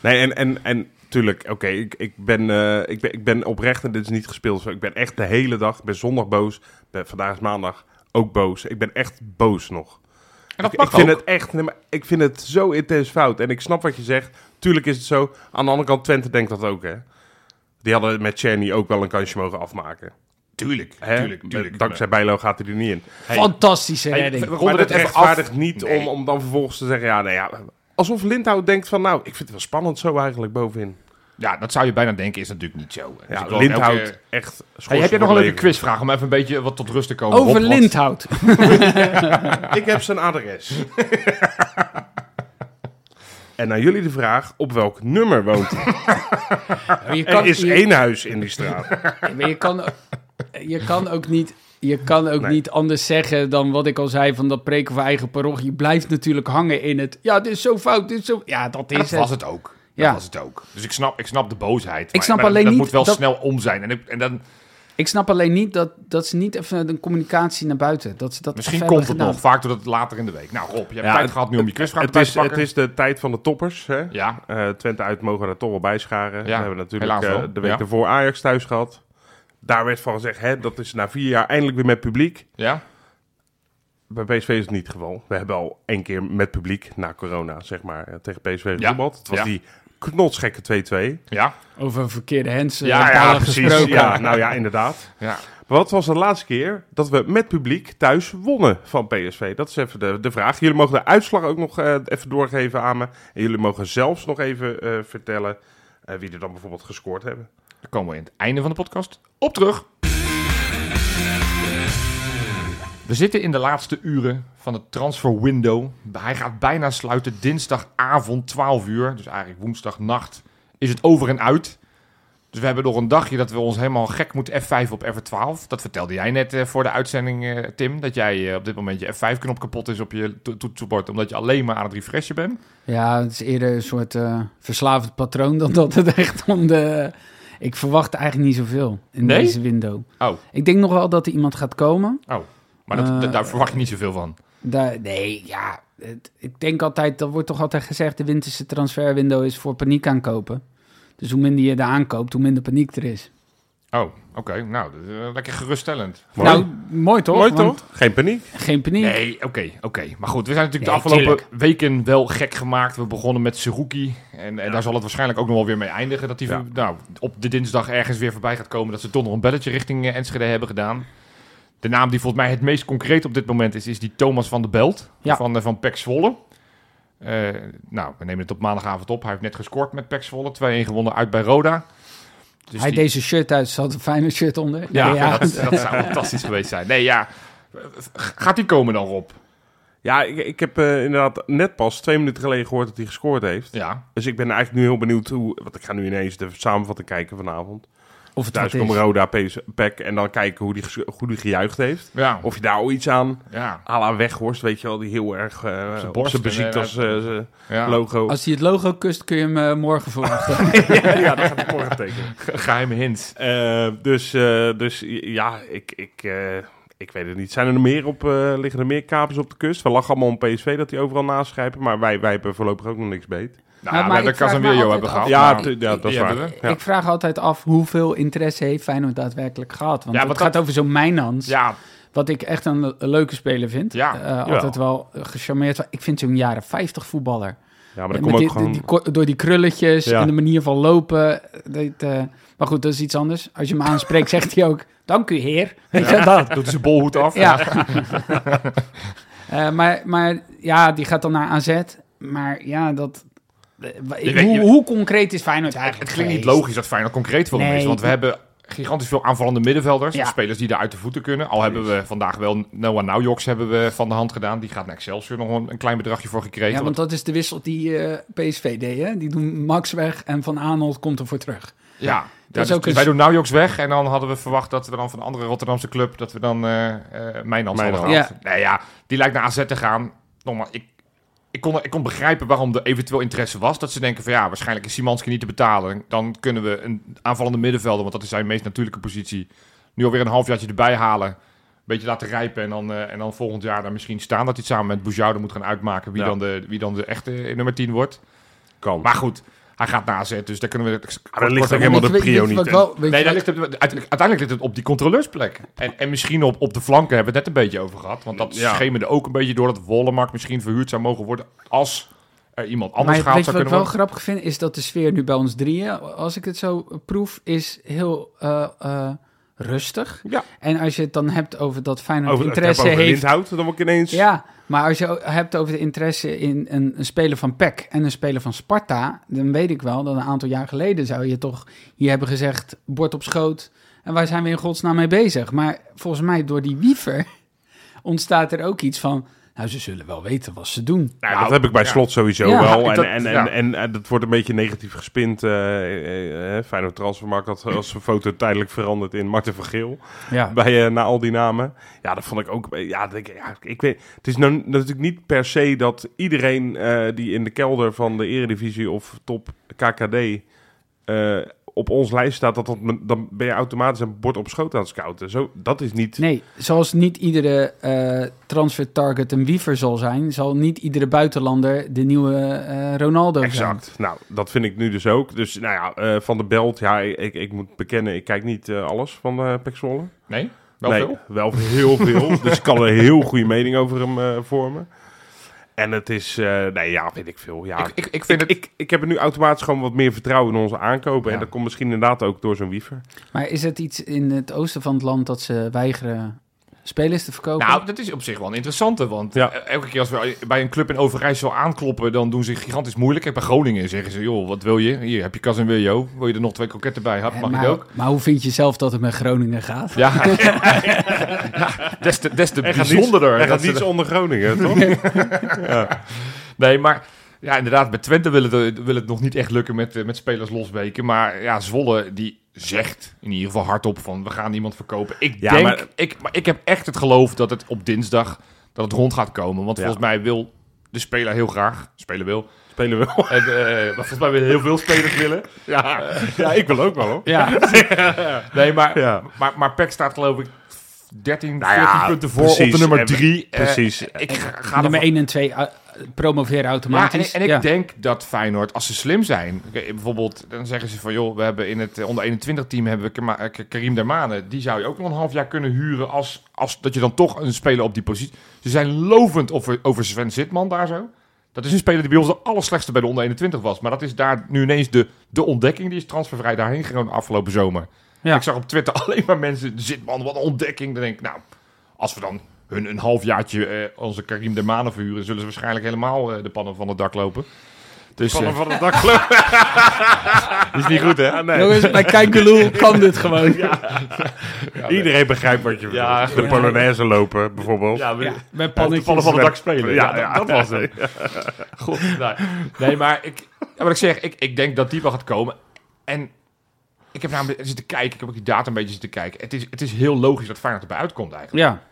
Nee, en, en, en tuurlijk, oké, ik, ik, ben, eh, ik, ben, ik ben oprecht en dit is niet gespeeld. zo. Ik ben echt de hele dag, ik ben zondag boos. Ben, vandaag is maandag ook boos. Ik ben echt boos nog. En dat ik, mag ik vind ook. het echt, nee, maar ik vind het zo intens fout. En ik snap wat je zegt. Tuurlijk is het zo. Aan de andere kant, Twente denkt dat ook, hè. Die hadden met Czerny ook wel een kansje mogen afmaken. Tuurlijk, Hè? tuurlijk, tuurlijk. Dankzij Bijlo gaat hij er niet in. Hey, Fantastische hey, redding. we Maar dat het even rechtvaardigt af. niet Nee. om, om dan vervolgens te zeggen... Ja, nou ja, alsof Lindhout denkt van... Nou, ik vind het wel spannend zo eigenlijk bovenin. Ja, dat zou je bijna denken, is natuurlijk niet zo. Dus Ja, Lindhout elke- echt... Hey, heb je nog een leuke quizvraag om even een beetje wat tot rust te komen? Over Rob, wat- Lindhout. *laughs* Ik heb zijn adres. *laughs* en aan jullie de vraag, op welk nummer woont hij? *laughs* Je Er is je- één huis in die straat. Maar je kan, je kan ook niet... Je kan ook Nee. niet anders zeggen dan wat ik al zei van dat preken voor eigen parochie. Je blijft natuurlijk hangen in het. Ja, dit is zo fout. Dit is zo. Ja, dat is dat was het ook. Dat Ja. was het ook. Dus ik snap, ik snap de boosheid. Ik maar- snap maar alleen dat niet moet wel dat- snel om zijn. En, ik- en dan, Ik snap alleen niet dat, dat ze niet even een communicatie naar buiten. Dat ze dat misschien komt het nog. Vaak doet het later in de week. Nou Rob, je hebt Ja, tijd het- gehad nu om je quizvraag is, te pakken. het is de tijd van de toppers. Hè? Ja, Eh, Twente uit mogen er toch wel bij scharen. We hebben natuurlijk eh, de week Ja. ervoor Ajax thuis gehad. Daar werd van gezegd, hè, dat is na vier jaar eindelijk weer met publiek. ja. Bij PSV is het niet het geval. We hebben al één keer met publiek na corona, zeg maar, eh, tegen PSV Ja. gevoetbald. Het was Ja. die knotsgekke 2-2. Ja, Over een verkeerde hands eh, Ja, ja, precies. gesproken. Ja, nou ja, inderdaad. ja. Maar wat was de laatste keer dat we met publiek thuis wonnen van PSV? Dat is even de, de vraag. Jullie mogen de uitslag ook nog eh, even doorgeven aan me. En jullie mogen zelfs nog even eh, vertellen eh, wie er dan bijvoorbeeld gescoord hebben. Dan komen we in het einde van de podcast op terug. We zitten in de laatste uren van het transfer window. Hij gaat bijna sluiten dinsdagavond 12 uur. Dus eigenlijk woensdagnacht is het over en uit. Dus we hebben nog een dagje dat we ons helemaal gek moeten F5 op F12. Dat vertelde jij net eh, voor de uitzending, eh, Tim. Dat jij eh, op dit moment je F5-knop kapot is op je to- toetsenbord. Omdat je alleen maar aan het refreshen bent. Ja, het is eerder een soort eh verslavend patroon dan dat het echt om de... Ik verwacht eigenlijk niet zoveel in Nee? deze window. Oh, Ik denk nog wel dat er iemand gaat komen. oh. Maar dat, Eh, da- daar verwacht je niet zoveel van. Daar, nee, ja. Het, ik denk altijd, dat wordt toch altijd gezegd... de winterse transferwindow is voor paniek aankopen. Dus hoe minder je er aankoopt, hoe minder paniek er is. Oh, oké. Nou, dat is, eh, lekker geruststellend. Mooi. Nou, mooi toch? Mooi Want toch? Geen paniek. Geen paniek. Nee, oké, oké. Maar goed, we zijn natuurlijk Nee, de afgelopen tuurlijk. weken wel gek gemaakt. We begonnen met Seruki. En, en daar zal het waarschijnlijk ook nog wel weer mee eindigen. Dat hij Ja. nou, op de dinsdag ergens weer voorbij gaat komen. Dat ze toch nog een belletje richting eh, Enschede hebben gedaan. De naam die volgens mij het meest concreet op dit moment is, is die Thomas van de Belt. Ja. Van, eh, van Pek Zwolle. Eh, nou, we nemen het op maandagavond op. Hij heeft net gescoord met Pek Zwolle. 2-1 gewonnen uit bij Roda. Dus Hij die- deze shirt uit, zat een fijne shirt onder. Ja, ja. *laughs* Dat, dat zou fantastisch geweest zijn. Nee, ja. Gaat die komen dan, Rob? Ja, ik, ik heb eh, inderdaad net pas twee minuten geleden gehoord dat hij gescoord heeft. Ja. Dus ik ben eigenlijk nu heel benieuwd hoe... Want ik ga nu ineens de samenvatting kijken vanavond. Of het Thuis komt. Roda, PS Pek en dan kijken hoe die, hoe die gejuicht heeft. Ja. Of je daar al iets aan... ja. à la Weghorst, weet je wel, die heel erg eh zijn op borst zijn eh, als eh, ja. logo. Als hij het logo kust, kun je hem morgen verwachten. *laughs* ja, ja, dat gaat ik morgen tekenen. Geheime hint. Eh, dus, eh, dus ja, ik, ik, eh, ik weet het niet. Zijn er meer op, eh, liggen er meer kapers op de kust? We lachen allemaal om PSV dat die overal naschrijven, maar wij, wij hebben voorlopig ook nog niks beet. Nou, maar we hebben ik vraag me Casemiro altijd hebben af- gehad. Ja, maar- ja, dat is waar. Ja. Ik vraag altijd af hoeveel interesse heeft Feyenoord daadwerkelijk gehad. Want Ja, het gaat dat- over zo'n Mijnans, Ja, wat ik echt een, le- een leuke speler vind. Ja, Eh, jawel. altijd wel eh, gecharmeerd. Ik vind zo'n jaren 50 voetballer. Ja, maar met komt die, ook gewoon... die, die ko- door die krulletjes Ja. en de manier van lopen. Dat, eh, maar goed, dat is iets anders. Als je hem aanspreekt, zegt hij ook: Dank u, heer. *laughs* Weet je dat? doet zijn bolhoed af. Ja. *laughs* Eh, maar, maar ja, die gaat dan naar AZ. Maar ja, dat. Hoe, je- hoe concreet is Feyenoord Het eigenlijk? klinkt niet logisch dat Feyenoord concreet voor hem Nee. is. Want we hebben gigantisch veel aanvallende middenvelders. Ja. Spelers die daar uit de voeten kunnen. Al hebben we vandaag wel Noah Naujoks hebben we van de hand gedaan. Die gaat naar Excelsior nog een, een klein bedragje voor gekregen. Ja, want dat is de wissel die eh, PSV deed. Hè? Die doen Max weg en Van Aanholt komt er voor terug. Ja, Dat ja, is dus- ook dus wij doen Naujoks weg. En dan hadden we verwacht dat we dan van een andere Rotterdamse club... dat we dan eh eh Mijnans hadden gehad. Nee, ja, die lijkt naar AZ te gaan. Nogmaals, ik, ik, kon, ik kon begrijpen waarom er eventueel interesse was. Dat ze denken van ja, waarschijnlijk is Simanski niet te betalen. Dan kunnen we een aanvallende middenvelder... want dat is zijn meest natuurlijke positie... nu alweer een halfjaartje erbij halen... Een beetje laten rijpen en dan, eh, en dan volgend jaar daar misschien staan... dat hij samen met Boujoude moet gaan uitmaken... wie, Ja. dan, de, wie dan de echte nummer 10 wordt. kan. Maar goed, hij gaat AZ, dus daar kunnen we... Maar dat ligt ook helemaal de je- weet je prio wat niet. wel- weet je Nee, daar ligt het, uiteindelijk, uiteindelijk ligt het op die controleursplek. En, en misschien op, op de flanken hebben we het net een beetje over gehad. Want dat Ja. schemerde ook een beetje door dat Wollemark misschien verhuurd zou mogen worden als er iemand anders maar gehaald weet je zou wat ik kunnen wel worden. grappig vind? Is dat de sfeer nu bij ons drieën, als ik het zo proef, is heel eh, eh, rustig. Ja. En als je het dan hebt over dat Feyenoord Over, het interesse over heeft... Lindhout, dan word ik ineens... Ja, maar als je hebt over de interesse in een, een speler van PEC en een speler van Sparta, dan weet ik wel dat een aantal jaar geleden zou je toch hier hebben gezegd, bord op schoot, en waar zijn we in godsnaam mee bezig? Maar volgens mij door die wiever *laughs* ontstaat er ook iets van, nou ze zullen wel weten wat ze doen. Nou, Nou, dat heb ik bij ja. slot sowieso Ja, wel. En, dat- en, en, ja. en, en dat wordt een beetje negatief gespind. eh eh, eh, Feyenoord Transfermarkt had als een foto tijdelijk veranderd in Marten van Geel. Ja, Bij, eh, na al die namen. Ja, dat vond ik ook... Ja, ik, ja, ik weet... Het is nou natuurlijk niet per se dat iedereen eh, die in de kelder van de eredivisie of top KKD... eh, op ons lijst staat, dat, dat, dan ben je automatisch een bord op schoot aan het scouten. Zo, dat is niet... Nee, zoals niet iedere eh, transfer target een wiever zal zijn, zal niet iedere buitenlander de nieuwe eh, Ronaldo zijn. Exact. Nou, dat vind ik nu dus ook. Dus nou ja, eh, Van de Belt, ja, ik, ik moet bekennen, ik kijk niet eh, alles van uh, Pek Zwolle. Nee? Wel nee, veel? wel heel veel. *laughs* dus ik kan een heel goede mening over hem eh, vormen. En het is, eh, nee ja, weet ik veel. Ja. Ik, ik, ik vind ik, het... ik, ik heb er nu automatisch gewoon wat meer vertrouwen in onze aankopen. Ja. En dat komt misschien inderdaad ook door zo'n wiever. Maar is het iets in het oosten van het land dat ze weigeren spelers te verkopen? Nou, dat is op zich wel een interessante. Want Ja. eh, elke keer als we bij een club in Overijssel aankloppen, dan doen ze gigantisch moeilijk. Kijk, bij Groningen zeggen ze, joh, wat wil je? Hier heb je Casemiro. Wil je er nog twee kroketten bij? Hap, Eh, mag maar, ik ook? maar hoe vind je zelf dat het met Groningen gaat? Ja, *laughs* ja des te, des te gaat bijzonderder. Dat gaat niets de- onder Groningen, *laughs* toch? Nee, maar ja, inderdaad, bij Twente wil het, wil het nog niet echt lukken met, eh, met spelers losweken. Maar ja, Zwolle die zegt in ieder geval hardop van we gaan iemand verkopen. Ik Ja, denk, maar- ik, maar ik heb echt het geloof dat het op dinsdag dat het rond gaat komen. Want Ja. volgens mij wil de speler heel graag, speler wil. Spelen we wel. En, eh, maar volgens mij willen heel veel spelers willen. *laughs* Ja, ja, ik wil ook wel, hoor. Ja, *laughs* Nee, maar, Ja. maar, maar PEC staat geloof ik 13, Nou ja, 14 punten voor precies. op de nummer En- 3. precies. ik ga, ga nummer ervan- 1 en 2 promoveren Ja, en, automatisch. ik- en ik Ja. denk dat Feyenoord, als ze slim zijn... Bijvoorbeeld, dan zeggen ze van... joh, we hebben in het eh, onder 21 team hebben we eh, Karim Dermane. Die zou je ook nog een half jaar kunnen huren... als, als dat je dan toch een speler op die positie... Ze zijn lovend over, over Sven Zitman daar zo. Dat is een speler die bij ons de allerslechtste bij de onder 21 was. Maar dat is daar nu ineens de, de ontdekking. Die is transfervrij daarheen gegaan afgelopen zomer. Ja. Ik zag op Twitter *laughs* alleen maar mensen... Zitman, wat een ontdekking. Dan denk ik, nou... Als we dan hun een halfjaartje eh, onze Karim Dermane verhuren... zullen ze waarschijnlijk helemaal eh, de pannen van het dak lopen. Dus Vallen eh, van het dak gelopen. *laughs* is niet goed, hè? Ah, nee. Jongens, bij Kijkeloel kan dit gewoon. Iedereen begrijpt wat je Ja, bedoelt. De Polonaise lopen, bijvoorbeeld. Ja, Ja, de pannetjes. vallen van het dak spelen. Ja, Ja, dat, was het. *laughs* God, nee. nee, maar ik, ja, wat ik zeg, ik, ik denk dat die wel gaat komen. En ik heb namelijk zitten kijken, ik heb ook die data een beetje zitten kijken. Het is, het is heel logisch dat Feyenoord erbij uitkomt eigenlijk. Ja,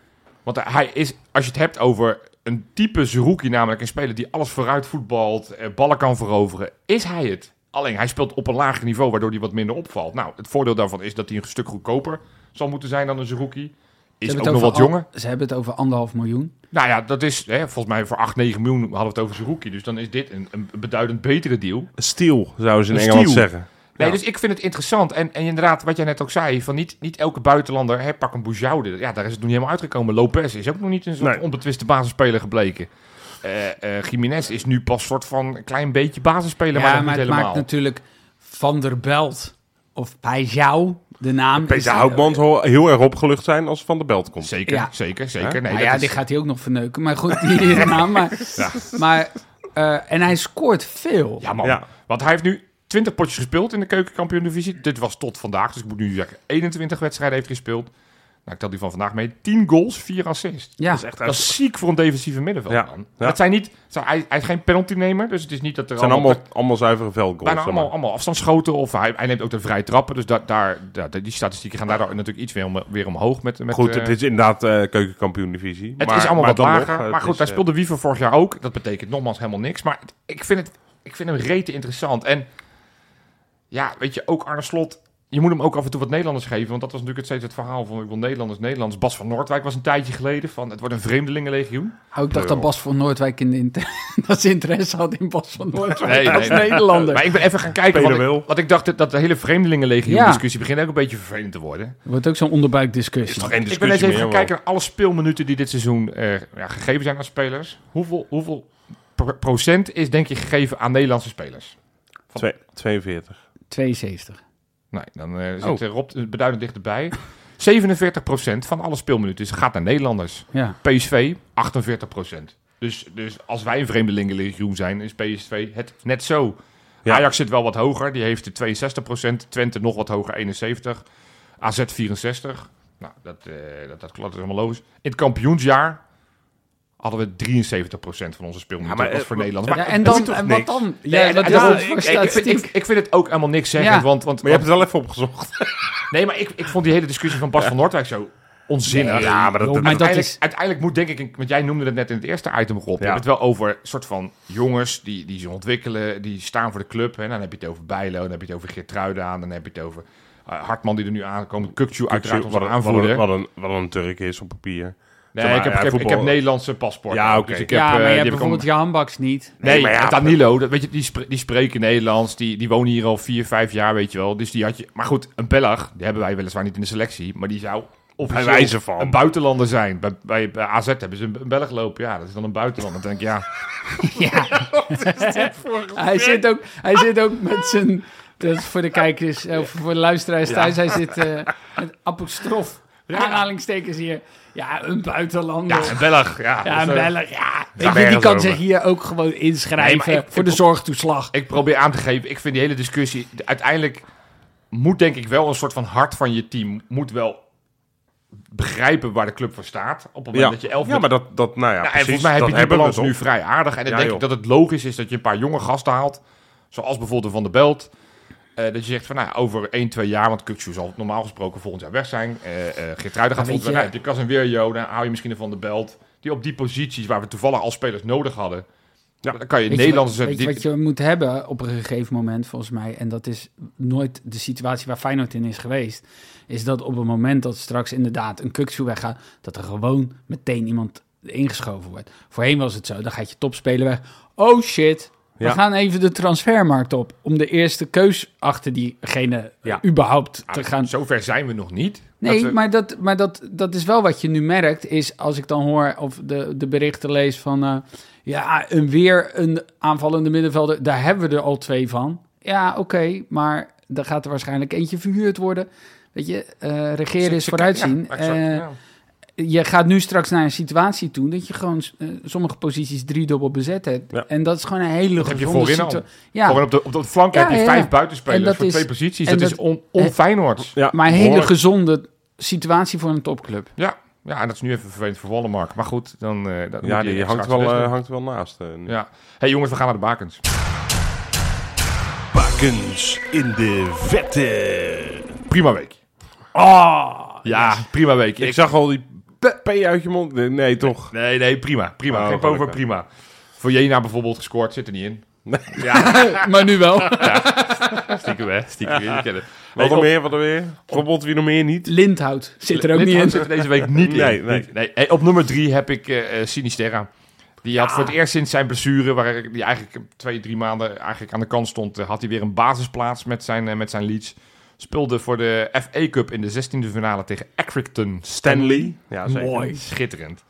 Want hij is, als je het hebt over een type Zerouki, namelijk een speler die alles vooruit voetbalt, eh, ballen kan veroveren, is hij het. Alleen hij speelt op een lager niveau, waardoor hij wat minder opvalt. Nou, het voordeel daarvan is dat hij een stuk goedkoper zal moeten zijn dan een Zerouki. Is ook nog wat jonger. al- Ze hebben het over anderhalf miljoen. Nou ja, dat is hè, volgens mij voor 8, 9 miljoen hadden we het over Zerouki. Dus dan is dit een, een beduidend betere deal. Stiel, zouden ze in Een Engeland zeggen. Nee, Ja. dus ik vind het interessant. En, en inderdaad, wat jij net ook zei, van niet, niet elke buitenlander, hè, pak een Boujoude. Ja, daar is het nog niet helemaal uitgekomen. Lopez is ook nog niet een soort Nee. onbetwiste basisspeler gebleken. Eh eh Jiménez is nu pas soort van een klein beetje basisspeler, maar Ja, maar niet het helemaal. maakt natuurlijk Van der Belt of Pijau, de naam. Peter is- Houtman zal heel erg opgelucht zijn als Van der Belt komt. Zeker, Ja. zeker, zeker. Nee, Nou ja, is- die gaat hij ook nog verneuken. Maar goed, die *laughs* naam. Maar, maar, eh, en hij scoort veel. Ja, man. Ja. Want hij heeft nu 20 potjes gespeeld in de keukenkampioen-divisie. Dit was tot vandaag, dus ik moet nu zeggen 21 wedstrijden heeft gespeeld. Nou, ik tel die van vandaag mee. 10 goals, 4 assists. Ja, Dat is echt Dat is ziek voor een defensieve middenveld, Ja. man. Ja. Het zijn niet, zijn- hij, hij is geen penaltynemer, dus het is niet dat er Het zijn allemaal, allemaal zuivere veldgoals. bijna allemaal, allemaal afstandsschoten. Of hij, hij neemt ook de vrije trappen. Dus da, daar, da- die statistieken gaan daardoor natuurlijk iets weer, om, weer omhoog. Met, met, Goed, eh, het is inderdaad eh keukenkampioen-divisie. het maar- is allemaal maar wat lager. nog, eh, maar goed, is, hij eh, speelde Wiever vorig jaar ook. Dat betekent nogmaals helemaal niks. Maar ik vind, het, ik vind hem rete interessant. En ja, weet je, ook Arne Slot... Je moet hem ook af en toe wat Nederlanders geven. Want dat was natuurlijk het steeds het verhaal van... Ik wil Nederlanders, Nederlanders. Bas van Noordwijk was een tijdje geleden van... Het wordt een vreemdelingenlegioen. Oh, ik dacht dat Bas van Noordwijk in de inter- *laughs* dat ze interesse had in Bas van Noordwijk Nee, als nee. Nederlander. Maar ik ben even gaan kijken. Want ik, wil. want ik dacht dat, dat de hele vreemdelingenlegioen Ja. discussie begint ook een beetje vervelend te worden. Er wordt ook zo'n onderbuikdiscussie. toch geen Ik ben eens even gaan kijken naar alle speelminuten die dit seizoen eh, ja, gegeven zijn aan spelers. Hoeveel, hoeveel pro- procent is denk je gegeven aan Nederlandse spelers? Twee- 42. 72. Nee, dan eh, zit Oh. eh, Rob beduidend dichterbij. 47% van alle speelminuten is- gaat naar Nederlanders. Ja. PSV 48%. Dus, dus als wij een vreemdelingenlegioen zijn, is PSV het net zo. Ja. Ajax zit wel wat hoger, die heeft de 62%. Twente nog wat hoger, 71%. AZ 64%. Nou, dat, eh, dat, dat, klopt, dat is helemaal logisch. In het kampioensjaar hadden we 73% van onze speelminuten Ja, maar, was eh, voor Nederland. Ja, en dan, is en wat niks? dan? Ja, en- en is dat- dat ik, ik, vind, statistiek? ik, ik vind het ook helemaal niks zeggen. Ja. Want, want, Maar je hebt het wel even opgezocht. *laughs* Nee, maar ik, ik vond die hele discussie van Bas van Noordwijk zo onzinnig. Nee, Ja, maar dat- uiteindelijk, is... uiteindelijk moet denk ik, want jij noemde het net in het eerste item Rob, je hebt het wel over een soort van jongens die, die zich ontwikkelen, die staan voor de club. Hè. Dan heb je het over Bijlo, dan heb je het over Geertruiden aan, dan heb je het over eh, Hartman die er nu aankomt, Kukcu uiteraard onze wat, een, wat, aanvoerder. een, wat, een, wat een Turk is op papier. Nee, Zeg maar, ik, heb, ja, ik, heb, ik heb Nederlandse paspoort. Ja. Dus ik heb, Ja, eh, maar je hebt om- bijvoorbeeld Jan Baks niet. Nee, maar ja, Danilo, dat, weet je, die, spre- die spreken Nederlands, die, die wonen hier al vier, vijf jaar, weet je wel. Dus die had je... Maar goed, een Belg, die hebben wij weliswaar niet in de selectie, maar die zou officieel wijze van. een buitenlander zijn. Bij, bij, bij AZ hebben ze een, een Belg lopen, ja, dat is dan een buitenlander. Dan denk ik, ja, *laughs* Ja. *laughs* hij, zit ook, hij zit ook met zijn... Dat is voor de kijkers, of voor de luisteraars thuis. Hij zit eh, met apostrof. Aanhalingstekens hier. Ja, een buitenlander. ja een Belg, ja. Ja, een Belg, ja. Weet je, die kan over. zich hier ook gewoon inschrijven Nee, ik- voor de zorgtoeslag. Ik probeer aan te geven, ik vind die hele discussie, uiteindelijk moet denk ik wel een soort van hart van je team, moet wel begrijpen waar de club voor staat. Op het moment Ja, dat je elf ja maar dat, dat nou ja, Ja, en precies, volgens mij heb dat je die balans nu vrij aardig. En dan Ja, denk joh. ik dat het logisch is dat je een paar jonge gasten haalt. Zoals bijvoorbeeld Van der Belt. Eh, dat je zegt van nou, over 1, 2 jaar, want Kukcu zal normaal gesproken volgend jaar weg zijn. Eh eh Geertruiden gaat jaar je- uit. Je kan zijn weer Jo, dan hou je misschien Van der Belt. Die op die posities waar we toevallig al spelers nodig hadden. Ja. Dan kan je Weet je Nederlanders wat- zetten. Weet je wat je moet hebben op een gegeven moment, volgens mij, en dat is nooit de situatie waar Feyenoord in is geweest, is dat op het moment dat straks inderdaad een Kuksu weggaat, dat er gewoon meteen iemand ingeschoven wordt. Voorheen was het zo, dan gaat je topspeler weg. Oh shit, we Ja. gaan even de transfermarkt op om de eerste keus achter diegene Ja. eh, überhaupt Ah, te gaan Zover zijn we nog niet. Nee, Dat we- maar, dat, maar dat, dat is wel wat je nu merkt. Is als ik dan hoor of de, de berichten lees van... eh, ja, een weer een aanvallende middenvelder. Daar hebben we er al twee van. Ja, oké, maar dan gaat er waarschijnlijk eentje verhuurd worden. Weet je, eh regeren is vooruitzien. ja, exact, ja. Je gaat nu straks naar een situatie toe dat je gewoon eh, sommige posities drie dubbel bezet hebt. Ja. En dat is gewoon een hele Dat heb je voorin al. Ja, Gewoon op de, op de flank Ja, heb je ja, vijf ja. buitenspelers voor is- twee posities. Dat, is on, onfijnoords. Ja, maar een hele gezonde situatie voor een topclub. Ja, ja, en dat is nu even vervelend voor Wallenmark. Maar goed, dan... eh dan Ja, die hangt wel, eh, hangt wel naast. eh. Ja. hey, jongens, we gaan naar de bakens. Bakens in de vette. Prima week. Oh, Ja, prima week. Ik Ik- zag al die p uit je mond. Nee, Nee, toch. Nee, nee, prima. Prima. Oh, Geen over, prima. Voor Jena bijvoorbeeld gescoord, zit er niet in. *laughs* maar nu wel. Stiekem, hè? Stiekem. het. Wat Hey, er op- meer, wat er meer? Bijvoorbeeld wie nog meer niet? Lindhout zit er ook niet in. zit er deze week niet in. Nee, nee. Nee. Hey, op nummer drie heb ik eh eh, Sinisterra. Die had voor het eerst sinds zijn blessure, waar die eigenlijk twee, drie maanden eigenlijk aan de kant stond, eh, had hij weer een basisplaats met zijn, met zijn Leeds. Speelde voor de FA Cup in de 16e finale tegen Accrington Stanley. Ja, zeker. Mooi. Schitterend.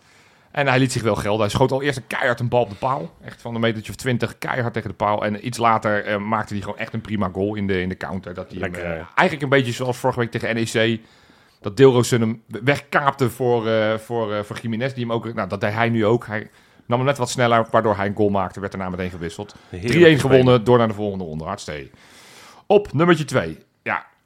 En hij liet zich wel gelden. Hij schoot al eerst een keihard een bal op de paal. Echt van een metertje of twintig, keihard tegen de paal. En iets later eh, maakte hij gewoon echt een prima goal in de, in de counter. Dat hij Lekker, eh, eigenlijk een beetje zoals vorige week tegen NEC. Dat Deelroosen hem wegkaapte voor, eh voor, eh, voor Jiménez. Die hem ook, nou, dat deed hij nu ook. Hij nam hem net wat sneller, waardoor hij een goal maakte. Werd daarna meteen gewisseld. 3-1 Heerlijk gewonnen, door naar de volgende ronde. Hartstikke. Op nummertje 2.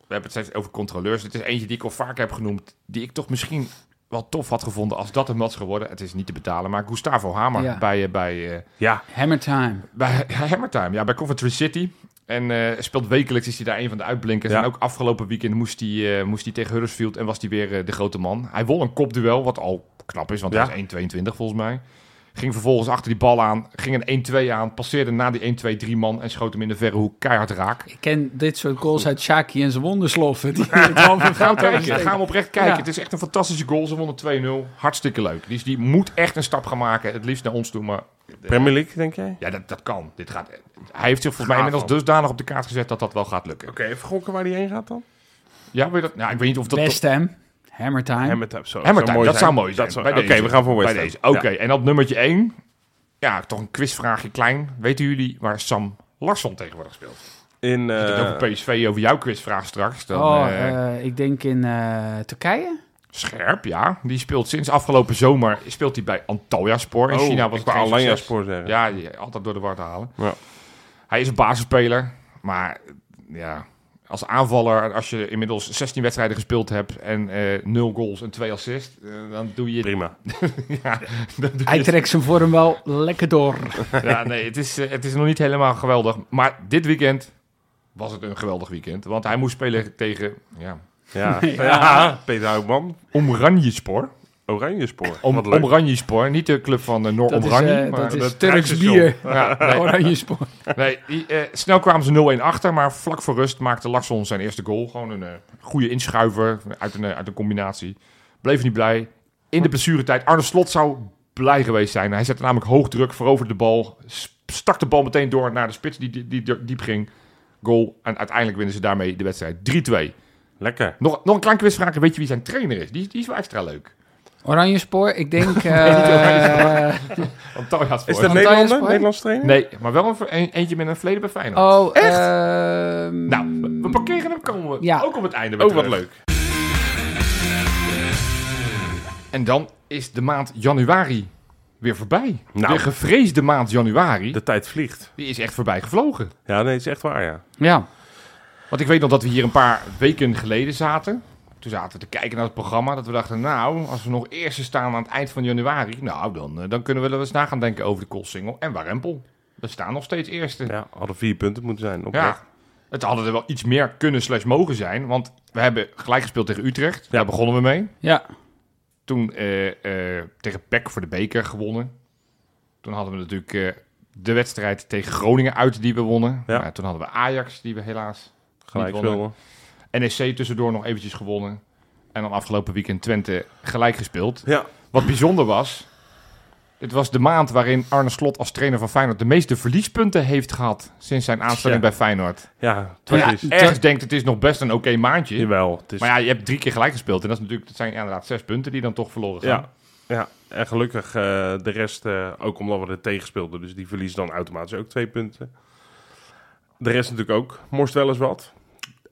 We hebben het steeds over controleurs. Dit is eentje die ik al vaker heb genoemd. Die ik toch misschien wel tof had gevonden als dat een match geworden. Het is niet te betalen, maar Gustavo Hamer Ja. bij, eh, bij, eh, Ja, Hammer time. bij *laughs* Hammertime. Ja, bij Coventry City. En eh, speelt wekelijks, is hij daar een van de uitblinkers. Ja. En ook afgelopen weekend moest hij, eh, moest hij tegen Huddersfield en was hij weer de grote man. Hij won een kopduel, wat al knap is, want Ja. hij is 1,22 volgens mij. Ging vervolgens achter die bal aan, ging een 1-2 aan, passeerde na die 1-2-3 man en schoot hem in de verre hoek keihard raak. Ik ken dit soort goals uit Shaki en zijn wondersloffen. Die het halve Ga hem veld kijken, ga hem oprecht kijken. Ja. Het is echt een fantastische goal. Ze wonnen 2-0. Hartstikke leuk. Dus die moet echt een stap gaan maken. Het liefst naar ons toe, maar Premier League, denk jij? ja, dat, dat kan. Dit gaat, hij heeft zich volgens mij inmiddels dusdanig op de kaart gezet dat dat wel gaat lukken. Oké, even gokken waar die heen gaat dan? Ja, je dat? Nou, ik weet niet of dat... West Ham. Hammer time. Hammer Time, zo. Hammer time, dat zou mooi zijn. Oké, we gaan voor West Bij Ham. deze. Oké, Ja. en op nummertje 1. Ja, toch een quizvraagje klein. Weten jullie waar Sam Larsson tegenwoordig speelt? In, eh, het over PSV, over jouw quizvraag straks. Dan, oh, eh, eh, ik denk in eh, Turkije. Scherp, ja. Die speelt sinds afgelopen zomer speelt hij bij Antalyaspor. In oh, China was ik het. Spoor zeggen. Ja, die, altijd door de war te halen. Ja. Hij is een basisspeler, maar ja, als aanvaller, als je inmiddels 16 wedstrijden gespeeld hebt en eh 0 goals en 2 assists, eh, dan doe je Prima. *laughs* ja, doe Hij je trekt zijn vorm wel lekker door. *laughs* ja, nee, het is, eh, het is nog niet helemaal geweldig. Maar dit weekend was het een geweldig weekend. Want hij moest spelen tegen ja, Ja. *laughs* Ja. ja. Peter Houtman. Oranjespor. Oranje Spoor. Om. Oranjespor, niet de club van uh, Dat is, Noord-Oranje. eh, maar dat Turks bier. Ja, nee, Oranje spoor. *laughs* nee, die, eh, snel kwamen ze 0-1 achter, maar vlak voor rust maakte Larsson zijn eerste goal. Gewoon een eh, goede inschuiver uit een, uit een combinatie. Bleef niet blij. In de blessuretijd, Arne Slot zou blij geweest zijn. Hij zette namelijk hoog druk, veroverde de bal, stak de bal meteen door naar de spits die, die, die diep ging. Goal. En uiteindelijk winnen ze daarmee de wedstrijd 3-2. Lekker. Nog, nog een klein quizvraag. Weet je wie zijn trainer is? Die, die is wel extra leuk. Oranje spoor, ik denk... *laughs* eh, Antalyaspor. Is dat Nederlander? Spoor? Nederlands trainer? Nee, maar wel een, een- eentje met een verleden bij Feyenoord. oh, ehm, Nou, we, parkeren hem komen we Ja. ook op het einde Oh, wat leuk. En dan is de maand januari weer voorbij. Nou. De gevreesde maand januari, De tijd vliegt. die is echt voorbij gevlogen. Ja, nee, het is echt waar, ja. Ja, Want ik weet nog dat we hier een paar weken geleden zaten. Toen zaten we te kijken naar het programma. Dat we dachten, nou, als we nog eerste staan aan het eind van januari... Nou, dan, eh, dan kunnen we wel eens na gaan denken over de Koolsingel en Warempel. We staan nog steeds eerste. Ja, hadden vier punten moeten zijn. Ja, Oprecht. het hadden er wel iets meer kunnen slash mogen zijn. Want we hebben gelijk gespeeld tegen Utrecht. Ja. Daar begonnen we mee. ja. Toen eh, eh, tegen PEC voor de beker gewonnen. Toen hadden we natuurlijk eh, de wedstrijd tegen Groningen uit die we wonnen. Ja. Maar toen hadden we Ajax die we helaas Gelijk niet wonnen. NEC tussendoor nog eventjes gewonnen. En dan afgelopen weekend Twente gelijk gespeeld. Ja. Wat bijzonder was, dit was de maand waarin Arne Slot als trainer van Feyenoord de meeste verliespunten heeft gehad sinds zijn aanstelling Ja. bij Feyenoord. Ja, precies. je ergens denkt het is nog best een oké maandje. Jawel. Het is, Maar ja, je hebt drie keer gelijk gespeeld. En dat, is natuurlijk, dat zijn inderdaad zes punten die dan toch verloren gaan. ja, ja, en gelukkig eh, de rest, eh, ook omdat we er tegen speelden, dus die verliezen dan automatisch ook twee punten. De rest natuurlijk ook, morst wel eens wat.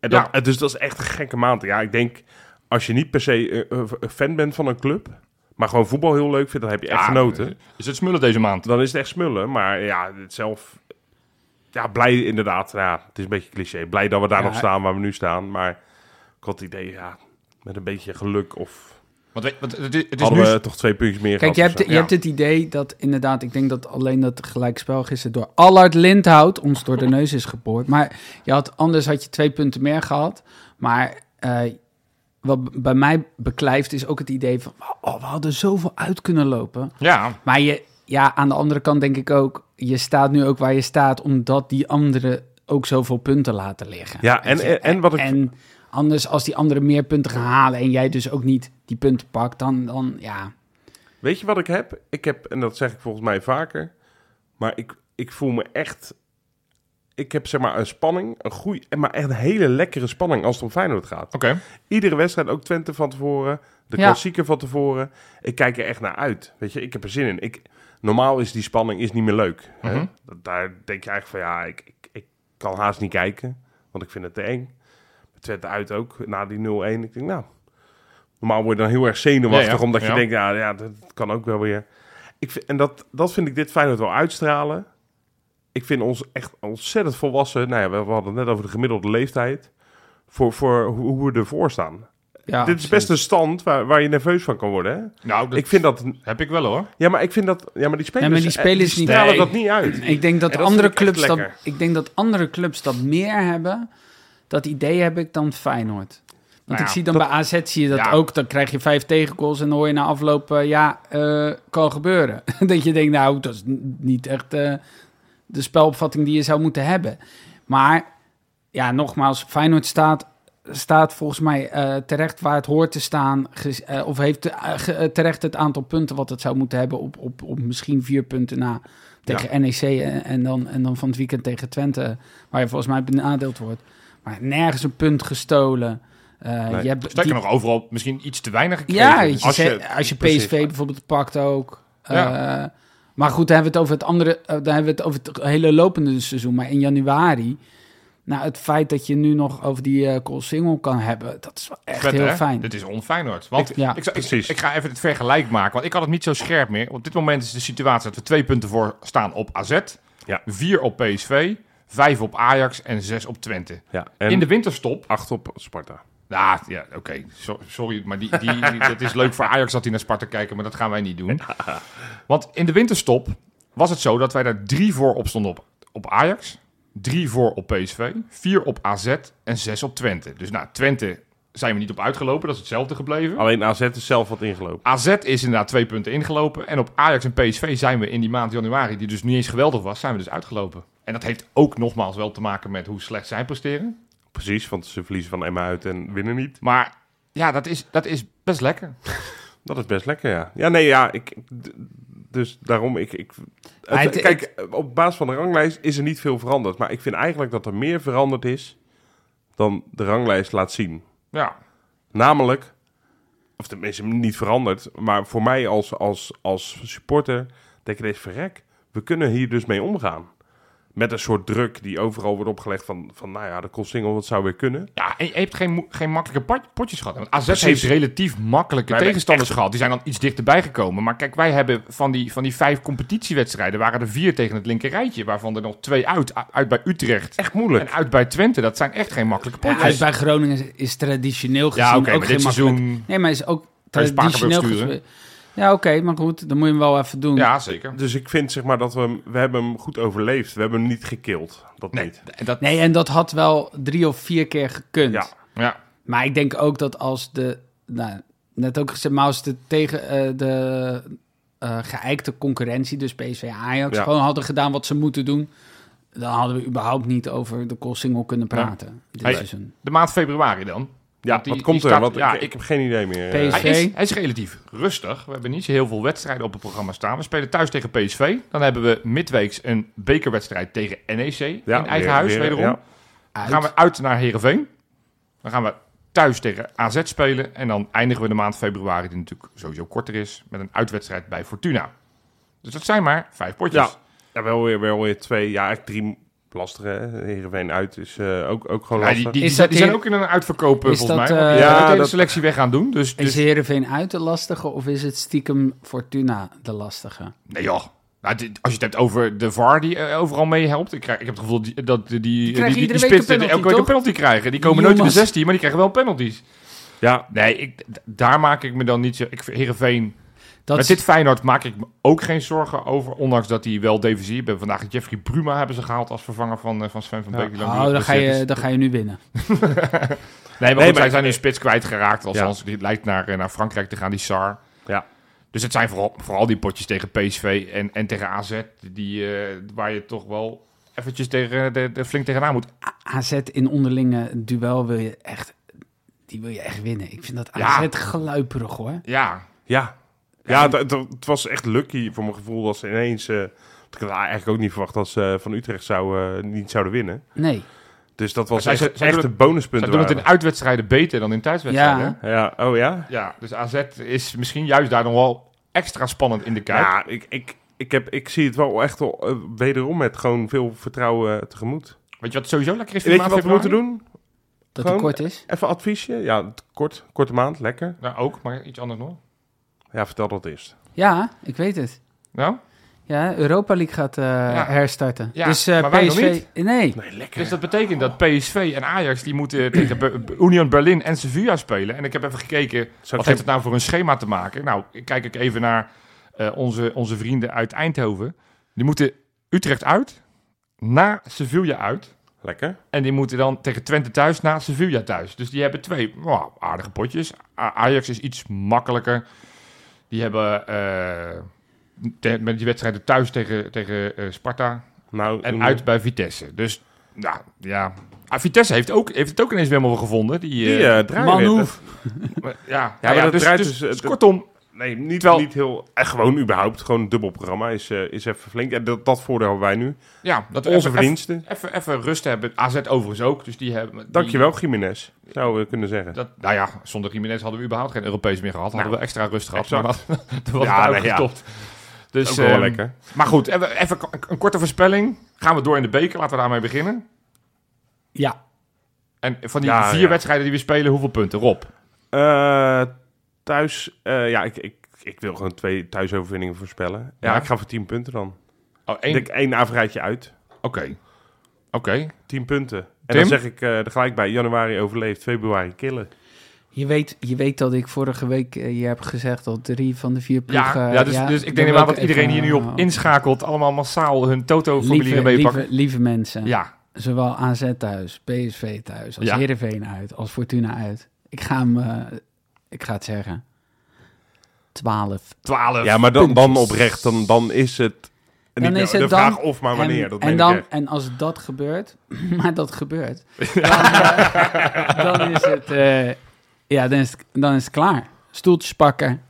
En dat, Ja. Dus dat is echt een gekke maand. Ja, ik denk, als je niet per se eh, fan bent van een club, maar gewoon voetbal heel leuk vindt, dan heb je echt Ja, genoten. Is het smullen deze maand? Dan is het echt smullen. Maar ja, het zelf... Ja, blij inderdaad. Ja, het is een beetje cliché. Blij dat we daar Ja. nog staan waar we nu staan. Maar ik had het idee, ja, met een beetje geluk of... Want, want het is, het is hadden nu... we toch twee puntjes meer Kijk, je gehad hebt, je het idee dat inderdaad, ik denk dat alleen dat gelijkspel gisteren door Allard Lindhout ons door de neus is geboord. Maar je had, anders had je twee punten meer gehad. Maar eh, wat bij mij beklijft is ook het idee van, oh, we hadden zoveel uit kunnen lopen. Ja, Maar je, ja, aan de andere kant denk ik ook, je staat nu ook waar je staat, omdat die anderen ook zoveel punten laten liggen. Ja, en- je? en- en wat ik- En anders, als die anderen meer punten gaan halen en jij dus ook niet die punten pakt, dan, dan ja. Weet je wat ik heb? Ik heb, en dat zeg ik volgens mij vaker, maar ik, ik voel me echt... Ik heb zeg maar een spanning, een goeie, maar echt een hele lekkere spanning als het om Feyenoord gaat. oké. Iedere wedstrijd, ook Twente van tevoren, de Ja. klassieker van tevoren. Ik kijk er echt naar uit. Weet je, ik heb er zin in. Ik, normaal is die spanning is niet meer leuk. hè? Mhm. Dat- Daar denk je eigenlijk van, ja, ik, ik, ik kan haast niet kijken, want ik vind het te eng. Twente uit ook, na die 0-1. Ik denk, nou, normaal word je dan heel erg zenuwachtig, Ja, ja. omdat je Ja. denkt, ja, ja, dat kan ook wel weer. Ik vind, en dat, dat vind ik dit Feyenoord wel uitstralen. Ik vind ons echt ontzettend volwassen. Nou ja, we, we hadden het net over de gemiddelde leeftijd. Voor, voor hoe, hoe we ervoor staan. ja Dit is best een stand waar, waar je nerveus van kan worden. Hè? Nou, dat Ik vind dat... heb ik wel hoor. Ja, maar ik vind dat... Ja, maar die spelers, Ja, maar die spelers eh, niet- stralen Nee. dat niet uit. Ik denk dat, dat andere clubs dat, ik denk dat andere clubs dat meer hebben. Dat idee heb ik dan Feyenoord. Want Nou ik zie dan bij AZ zie je dat Ja. ook. Dan krijg je vijf tegengoals en dan hoor je na afloop... eh, ja, eh, kan gebeuren. *laughs* dat je denkt, nou, dat is niet echt eh, de spelopvatting die je zou moeten hebben. Maar ja, nogmaals, Feyenoord staat, staat volgens mij terecht waar het hoort te staan. of heeft terecht het aantal punten wat het zou moeten hebben... op, op, op misschien vier punten na tegen NEC en, en, dan, en dan van het weekend tegen Twente... waar je volgens mij benadeeld wordt. Maar nergens een punt gestolen. Eh, Nee. je hebt Sterker die- nog, overal misschien iets te weinig gekregen. ja, je, Als als je- als je precies. PSV bijvoorbeeld pakt ook. Ja. Eh, maar goed, dan hebben we het over het andere, eh, dan hebben we het over het hele lopende seizoen. Maar in januari, nou, het feit dat je nu nog over die eh call single kan hebben, dat is wel echt Vet, heel hè? fijn. Dit is onfijnord. Want Ik- ja, ik, zou- ik, precies. ik ga even het vergelijk maken, want ik had het niet zo scherp meer. Op dit moment is de situatie dat we twee punten voor staan op AZ, Ja. vier op PSV, vijf op Ajax en zes op Twente. Ja, en In de winterstop acht op Sparta. Nou, ja, oké. So- sorry, maar die, die, het is leuk voor Ajax dat die naar Sparta kijken, maar dat gaan wij niet doen. *laughs* Want in de winterstop was het zo dat wij daar drie voor op stonden op, op Ajax, drie voor op PSV, vier op AZ en zes op Twente. Dus nou, Twente zijn we niet op uitgelopen, dat is hetzelfde gebleven. Alleen AZ is zelf wat ingelopen. AZ is inderdaad twee punten ingelopen. En op Ajax en PSV zijn we in die maand januari, die dus niet eens geweldig was, zijn we dus uitgelopen. En dat heeft ook nogmaals wel te maken met hoe slecht zij presteren. Precies, want ze verliezen van Emma uit en winnen niet. Maar ja, dat is, dat is best lekker. *laughs* Dat is best lekker, ja. Ja, nee, ja. Ik, dus daarom, ik... ik het- kijk, op basis van de ranglijst is er niet veel veranderd. Maar ik vind eigenlijk dat er meer veranderd is dan de ranglijst laat zien. Ja, Namelijk, of tenminste niet veranderd, maar voor mij als, als, als supporter denk ik deze verrek. We kunnen hier dus mee omgaan. Met een soort druk die overal wordt opgelegd van, van nou ja, de Koolsingel, wat zou weer kunnen. Ja, en je hebt geen, geen makkelijke pot- potjes gehad. Want AZ Precies. heeft relatief makkelijke Wij tegenstanders gehad. Die zijn dan iets dichterbij gekomen. Maar kijk, wij hebben van die, van die vijf competitiewedstrijden... waren er vier tegen het linker rijtje. Waarvan er nog twee uit. Uit bij Utrecht Echt moeilijk. en uit bij Twente. Dat zijn echt geen makkelijke Ja, potjes. uit bij Groningen is, is traditioneel gezien Ja, oké, ook maar geen dit makkelijk... seizoen... Nee, maar is ook traditioneel? Ja, oké, maar goed, dan moet je hem wel even doen. Ja, zeker. Dus ik vind zeg maar dat we hem, we hebben hem goed overleefd. We hebben hem niet gekild. Dat Nee, niet. dat, Nee, en dat had wel drie of vier keer gekund. Ja. ja. Maar ik denk ook dat als de, nou, net ook gezegd, maar als de tegen eh, de eh geëikte concurrentie, dus PSV Ajax, Ja. gewoon hadden gedaan wat ze moeten doen, dan hadden we überhaupt niet over de single kunnen praten. Dit Hey, seizoen. De maand februari dan. Ja, die- wat komt die er? Want ja, ik, ik heb geen idee meer. eh. PSV. Hij is, hij is relatief rustig. We hebben niet zo heel veel wedstrijden op het programma staan. We spelen thuis tegen PSV. Dan hebben we midweeks een bekerwedstrijd tegen NEC Ja, in eigen weer- huis weer, wederom. ja. Dan gaan we uit naar Heerenveen. Dan gaan we thuis tegen AZ spelen. En dan eindigen we de maand februari, die natuurlijk sowieso korter is, met een uitwedstrijd bij Fortuna. Dus dat zijn maar vijf potjes. Ja. Ja, wel weer, wel weer twee, ja, eigenlijk drie, lastig hè. Heerenveen uit is eh, ook, ook gewoon Ja, die, lastig. die, Is die zijn, dat die zijn ook in een uitverkoop, eh, Is volgens dat, mij. eh, Ja, de hele dat- selectie weg gaan doen. Dus, Is dus Heerenveen uit de lastige of is het stiekem Fortuna de lastige? nee joh. Nou, dit- als je het hebt over de VAR die overal meehelpt. Ik, krijg, ik heb het gevoel die, dat die, die, die, die, elke week een penalty krijgen. Die komen nooit in de Jongens. 16, maar die krijgen wel penalties. Ja, Nee, ik, daar maak ik me dan niet zo... Ik, Heerenveen... Dat Met dit Feyenoord maak ik me ook geen zorgen over. Ondanks dat hij wel defensief... We hebben vandaag Jeffrey Bruma hebben ze gehaald als vervanger van, eh, van Sven van Ja. Beek. die lang Oh, dan ga, je, dan ga je nu winnen. *laughs* Nee, maar, Nee, goed, maar- zij zijn hun spits kwijtgeraakt. Althans, Ja. die lijkt naar, eh, naar Frankrijk te gaan, die Sar. Ja. Dus het zijn vooral, vooral die potjes tegen PSV en, en tegen AZ... Die, eh, waar je toch wel eventjes tegen, de, de, flink tegenaan moet. AZ in onderlinge duel wil je echt... Die wil je echt winnen. Ik vind dat Ja. AZ geluiperig hoor. Ja, ja. Ja, het, het- het was echt lucky voor mijn gevoel dat ze ineens... eh, ik had eigenlijk ook niet verwacht dat ze van Utrecht zou, eh, niet zouden winnen. Nee. Dus dat was Zij- echt, zij- zij echt doen een bonuspunt. zij doen het in uitwedstrijden beter dan in thuiswedstrijden. Ja. Ja, oh ja? Ja, dus AZ is misschien juist daar nog wel extra spannend in de kuip. Ja, ik, ik, ik, heb, ik zie het wel echt wel, eh, wederom met gewoon veel vertrouwen eh, tegemoet. Weet je wat sowieso lekker is? Weet je wat we moeten doen? Dat Gewoon- hij kort is. Even adviesje. Ja, het- kort, korte maand, lekker. Nou, ook, maar iets anders nog. Ja, vertel dat eerst. Ja, ik weet het. Nou, Ja, Europa League gaat eh, herstarten. Ja, dus eh, maar wij nog PSV... niet. Nee. Nee, lekker. dus dat betekent dat PSV en Ajax die moeten *clears throat* tegen Be- Union Berlin en Sevilla spelen. En ik heb even gekeken, Zou wat heeft het nou voor een schema te maken? Nou, ik kijk ik even naar eh, onze, onze vrienden uit Eindhoven. Die moeten Utrecht uit, na Sevilla uit. Lekker. En die moeten dan tegen Twente thuis na Sevilla thuis. Dus die hebben twee aardige potjes. A- Ajax is iets makkelijker. Die hebben eh, te- met die wedstrijden thuis tegen, tegen eh, Sparta Nou, en uit bij Vitesse. Dus nou, ja. Ah, Vitesse heeft, ook, heeft het ook ineens weer helemaal gevonden. Die, Die Manhoef. maar- *laughs* ja, maar ja, dat dus, dus, dus, dus kortom, Nee, niet, Terwijl- niet heel... Gewoon überhaupt. Gewoon een dubbel programma is, eh, is even flink. En dat, dat voordeel hebben wij nu. ja, dat Onze even, verdiensten. even, even, rust hebben. AZ overigens ook. Dus die hebben, die- Dankjewel, Jiménez. Zouden we kunnen zeggen. Dat, nou ja, zonder Jiménez hadden we überhaupt geen Europees meer gehad. Hadden Nou, we extra rust gehad. Maar dat, *laughs* dat was Ja, het nee, ja. uitgestopt. Dus, ook wel ehm, lekker. Maar goed, even, even een, korte voorspelling. Gaan we door in de beker. Laten we daarmee beginnen. Ja. En van die Ja, vier ja. wedstrijden die we spelen, hoeveel punten? Rob? Eh, thuis... eh, ja, ik, ik, ik wil gewoon twee thuisoverwinningen voorspellen. Ja, Ja. ik ga voor 10 punten dan. Oh, Ik één. denk één uit. Oké. Oké. 10 punten. En Tim? dan zeg ik eh, er gelijk bij. Januari overleefd, februari killen. Je weet, je weet dat ik vorige week eh, je heb gezegd dat drie van de vier Ja, ploegen... ja, dus, dus ik denk inderdaad dat iedereen hier nu op inschakelt. Allemaal massaal hun Toto-familie lieve, meepakken. lieve, lieve mensen, Ja, zowel AZ thuis, PSV thuis, als Ja. Heerenveen uit, als Fortuna uit. Ik ga hem, ik ga het zeggen, 12. 12. Ja, maar dan, dan oprecht. Dan, dan is het... Dan niet is de het vraag dan- of maar wanneer. en, dat en, meen dan, en als dat gebeurt, *laughs* maar dat gebeurt, *laughs* dan, eh, dan is het, eh, ja, dan is het, dan is het klaar. Stoeltjes pakken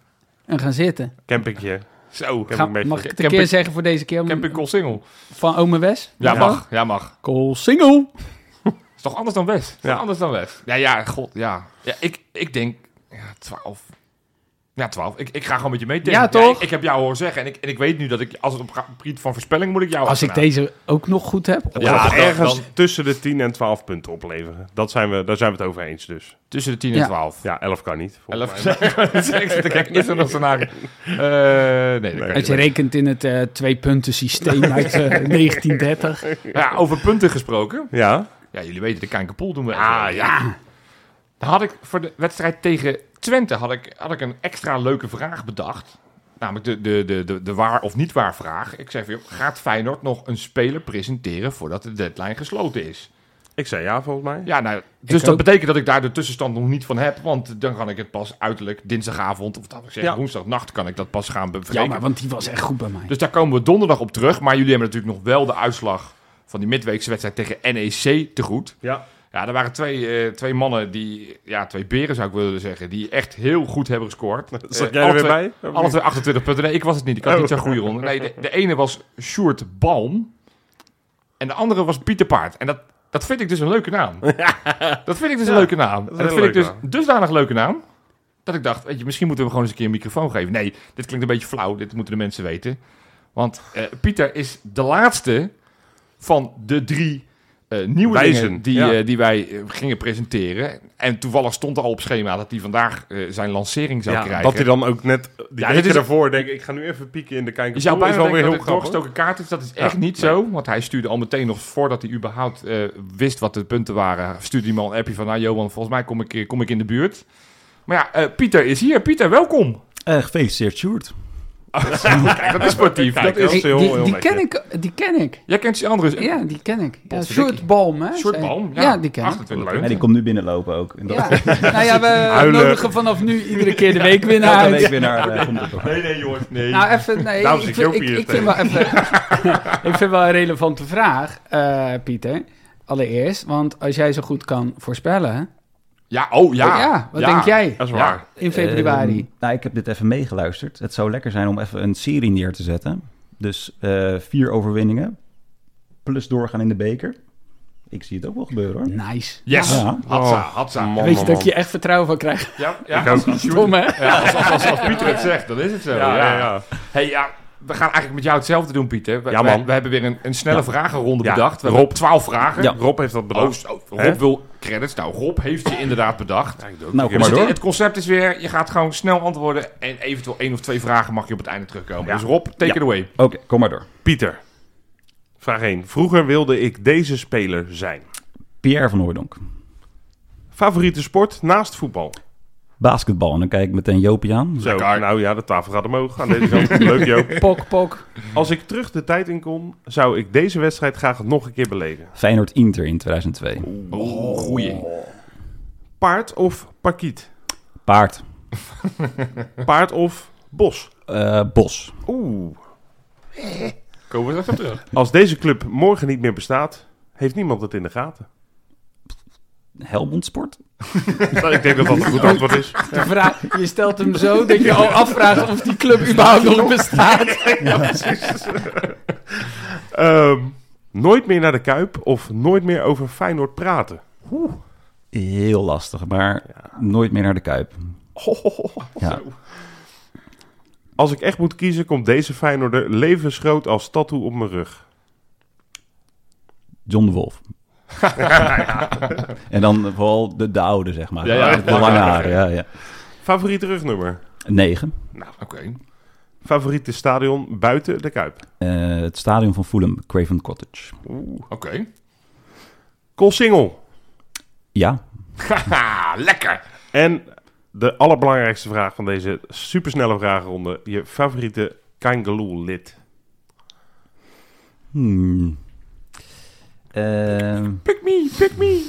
en gaan zitten. Campingje. Zo. Ga, mag ik het een keer zeggen voor deze keer? Camping Koolsingel. Van Ome Wes? Ja, Ja. mag. Ja, mag. Koolsingel. *laughs* is toch anders dan West? Ja. anders dan West? Ja, ja, god, ja. ja ik, ik denk, ja, 12. Ja, 12. Ik, ik ga gewoon met je mee. Tim. Ja, toch? ik, ik heb jou horen zeggen en ik, en ik weet nu dat ik, als het op het gebied van voorspelling moet ik jou Als ik deze ook nog goed heb. Ja, ergens dan- tussen de 10 en 12 punten opleveren. Dat zijn we, daar zijn we het over eens dus. Tussen de 10 en Ja. 12. Ja, 11 kan niet. volgens 11. mij. ik zit *laughs* te kijken, is er nog scenario? Eh nee, dat kan Nee. Als je niet. rekent in het eh twee punten systeem *laughs* uit eh, 1930. Ja, over punten gesproken. Ja, Ja, jullie weten, de Kijkerpool doen we. Ah. Ja. Had ik voor de wedstrijd tegen Twente had ik, had ik een extra leuke vraag bedacht. Namelijk de, de, de, de, de waar of niet waar vraag. Ik zei van, joh, gaat Feyenoord nog een speler presenteren voordat de deadline gesloten is? ik zei ja volgens mij. Ja, nou, dus dat ook. betekent dat ik daar de tussenstand nog niet van heb. Want dan kan ik het pas uiterlijk dinsdagavond, of dat ik zeggen Ja. woensdagnacht, kan ik dat pas gaan bespreken. Jammer, want die was echt goed bij mij. Dus daar komen we donderdag op terug. Maar jullie hebben natuurlijk nog wel de uitslag van die midweekse wedstrijd tegen NEC te goed. Ja. Ja, er waren twee, eh, twee mannen die, ja, twee beren zou ik willen zeggen, die echt heel goed hebben gescoord. *laughs* Zat Eh, jij er weer twee- bij? Alle niet? twee 28 punten. Nee, ik was het niet. Ik had Oh. niet zo'n goede ronde. Nee, de, de ene was Sjoerd Balm. En de andere was Pieter Paard. En dat, dat vind ik dus een leuke naam. *laughs* Dat vind ik dus een leuke naam. En dat vind ik dus naam. dusdanig leuke naam. Dat ik dacht, weet je, misschien moeten we gewoon eens een keer een microfoon geven. Nee, dit klinkt een beetje flauw. Dit moeten de mensen weten. Want eh, Pieter is de laatste van de drie eh nieuwe Wijzen, dingen die, ja. eh, die wij eh, gingen presenteren. En toevallig stond er al op schema dat hij vandaag eh, zijn lancering zou Ja, krijgen. dat hij dan ook net die Ja, weken is- daarvoor denkt, ik ga nu even pieken in de kijker. Je zou is bijna wel denken weer heel grappig. doorgestoken kaart is. Dat is Ja, echt niet nee. zo. Want hij stuurde al meteen nog voordat hij überhaupt eh, wist wat de punten waren. Stuurde hij me al een appje van, nou Johan, volgens mij kom ik, kom ik in de buurt. Maar ja, eh, Pieter is hier. Pieter, welkom. Gefeliciteerd, Sjoerd. Kijk, dat is sportief. Kijk, dat is... heel, die, heel die ken ik, die ken ik. Jij kent die andere. Ja, die ken ik. Ja, Potverdikkie. Shortbalm, hè? Shortbalm, Ja, ja. die ken ik. 28 Leuk. punten. En die komt nu binnenlopen ook. Ja. nou ja, we *laughs* Huilen. nodigen vanaf nu iedere keer de weekwinnaar uit. week weer naar eh, komt het ook. Nee, nee, jongens. Nee. Nou, even, nee, Daarom ik vind, ik, hier ik vind wel even, *laughs* ik vind wel een relevante vraag, eh, Pieter. Allereerst, want als jij zo goed kan voorspellen, Ja, oh ja. ja, wat denk jij Dat is Ja. waar. in februari? Ehm, nou, ik heb dit even meegeluisterd. Het zou lekker zijn om even een serie neer te zetten. Dus eh, vier overwinningen. Plus doorgaan in de beker. Ik zie het ook wel gebeuren hoor. nice. Yes. Ja. Hatsa, Oh, hatsa. man. Weet je dat ik je echt vertrouwen van krijg? Ja, ja. Ik ook. Als, Stom, hè? ja, als, als, als, als Pieter het zegt, dan is het zo. Ja, ja, ja. Hey, ja, we gaan eigenlijk met jou hetzelfde doen, Pieter. We, Ja, man. We, we hebben weer een, een snelle Ja. vragenronde Ja, bedacht. We Rob. twaalf vragen. Ja. Rob heeft dat Oh, bedacht. zo. Rob wil credits. Nou, Rob heeft je inderdaad bedacht. Ja, ik Nou, Dus maar het, door. het concept is weer, je gaat gewoon snel antwoorden en eventueel één of twee vragen mag je op het einde terugkomen. Ja. Dus Rob, take Ja. it away. Oké, kom maar door. Pieter. Vraag 1. Vroeger wilde ik deze speler zijn. Pierre van Hooijdonk. Favoriete sport naast voetbal? Basketbal. En dan kijk ik meteen Jopie aan. Zo, Lekker. nou ja, de tafel gaat omhoog. Aan deze *laughs* kant. Leuk, Joop. Pok, pok. Als ik terug de tijd in kon, zou ik deze wedstrijd graag nog een keer beleven. Feyenoord Inter in 2002. Oh, goeie. Paard of parkiet? Paard. *laughs* Paard of bos? Eh, Bos. Oeh. Komen we op terug. Als deze club morgen niet meer bestaat, heeft niemand het in de gaten. Helmond Sport. *laughs* Nou, ik denk dat dat een goed antwoord is. De vraag, je stelt hem zo dat je al afvraagt of die club überhaupt nog bestaat. *laughs* Ehm, nooit meer naar de Kuip of nooit meer over Feyenoord praten. Heel lastig, maar nooit meer naar de Kuip. Ja. Als ik echt moet kiezen, komt deze Feyenoorder levensgroot als tattoo op mijn rug. John de Wolf. *laughs* en dan vooral de, de oude, zeg maar. Ja, ja. de lange haren, ja, ja. Favoriete rugnummer? Negen. Oké. Favoriete stadion buiten de Kuip? Eh, het stadion van Fulham, Craven Cottage. Oeh. Oké. Koolsingel. Ja, Haha, lekker. En de allerbelangrijkste vraag van deze supersnelle vragenronde. Je favoriete Kangaloo lid? Hmm. Ehm, Pick me, pick me.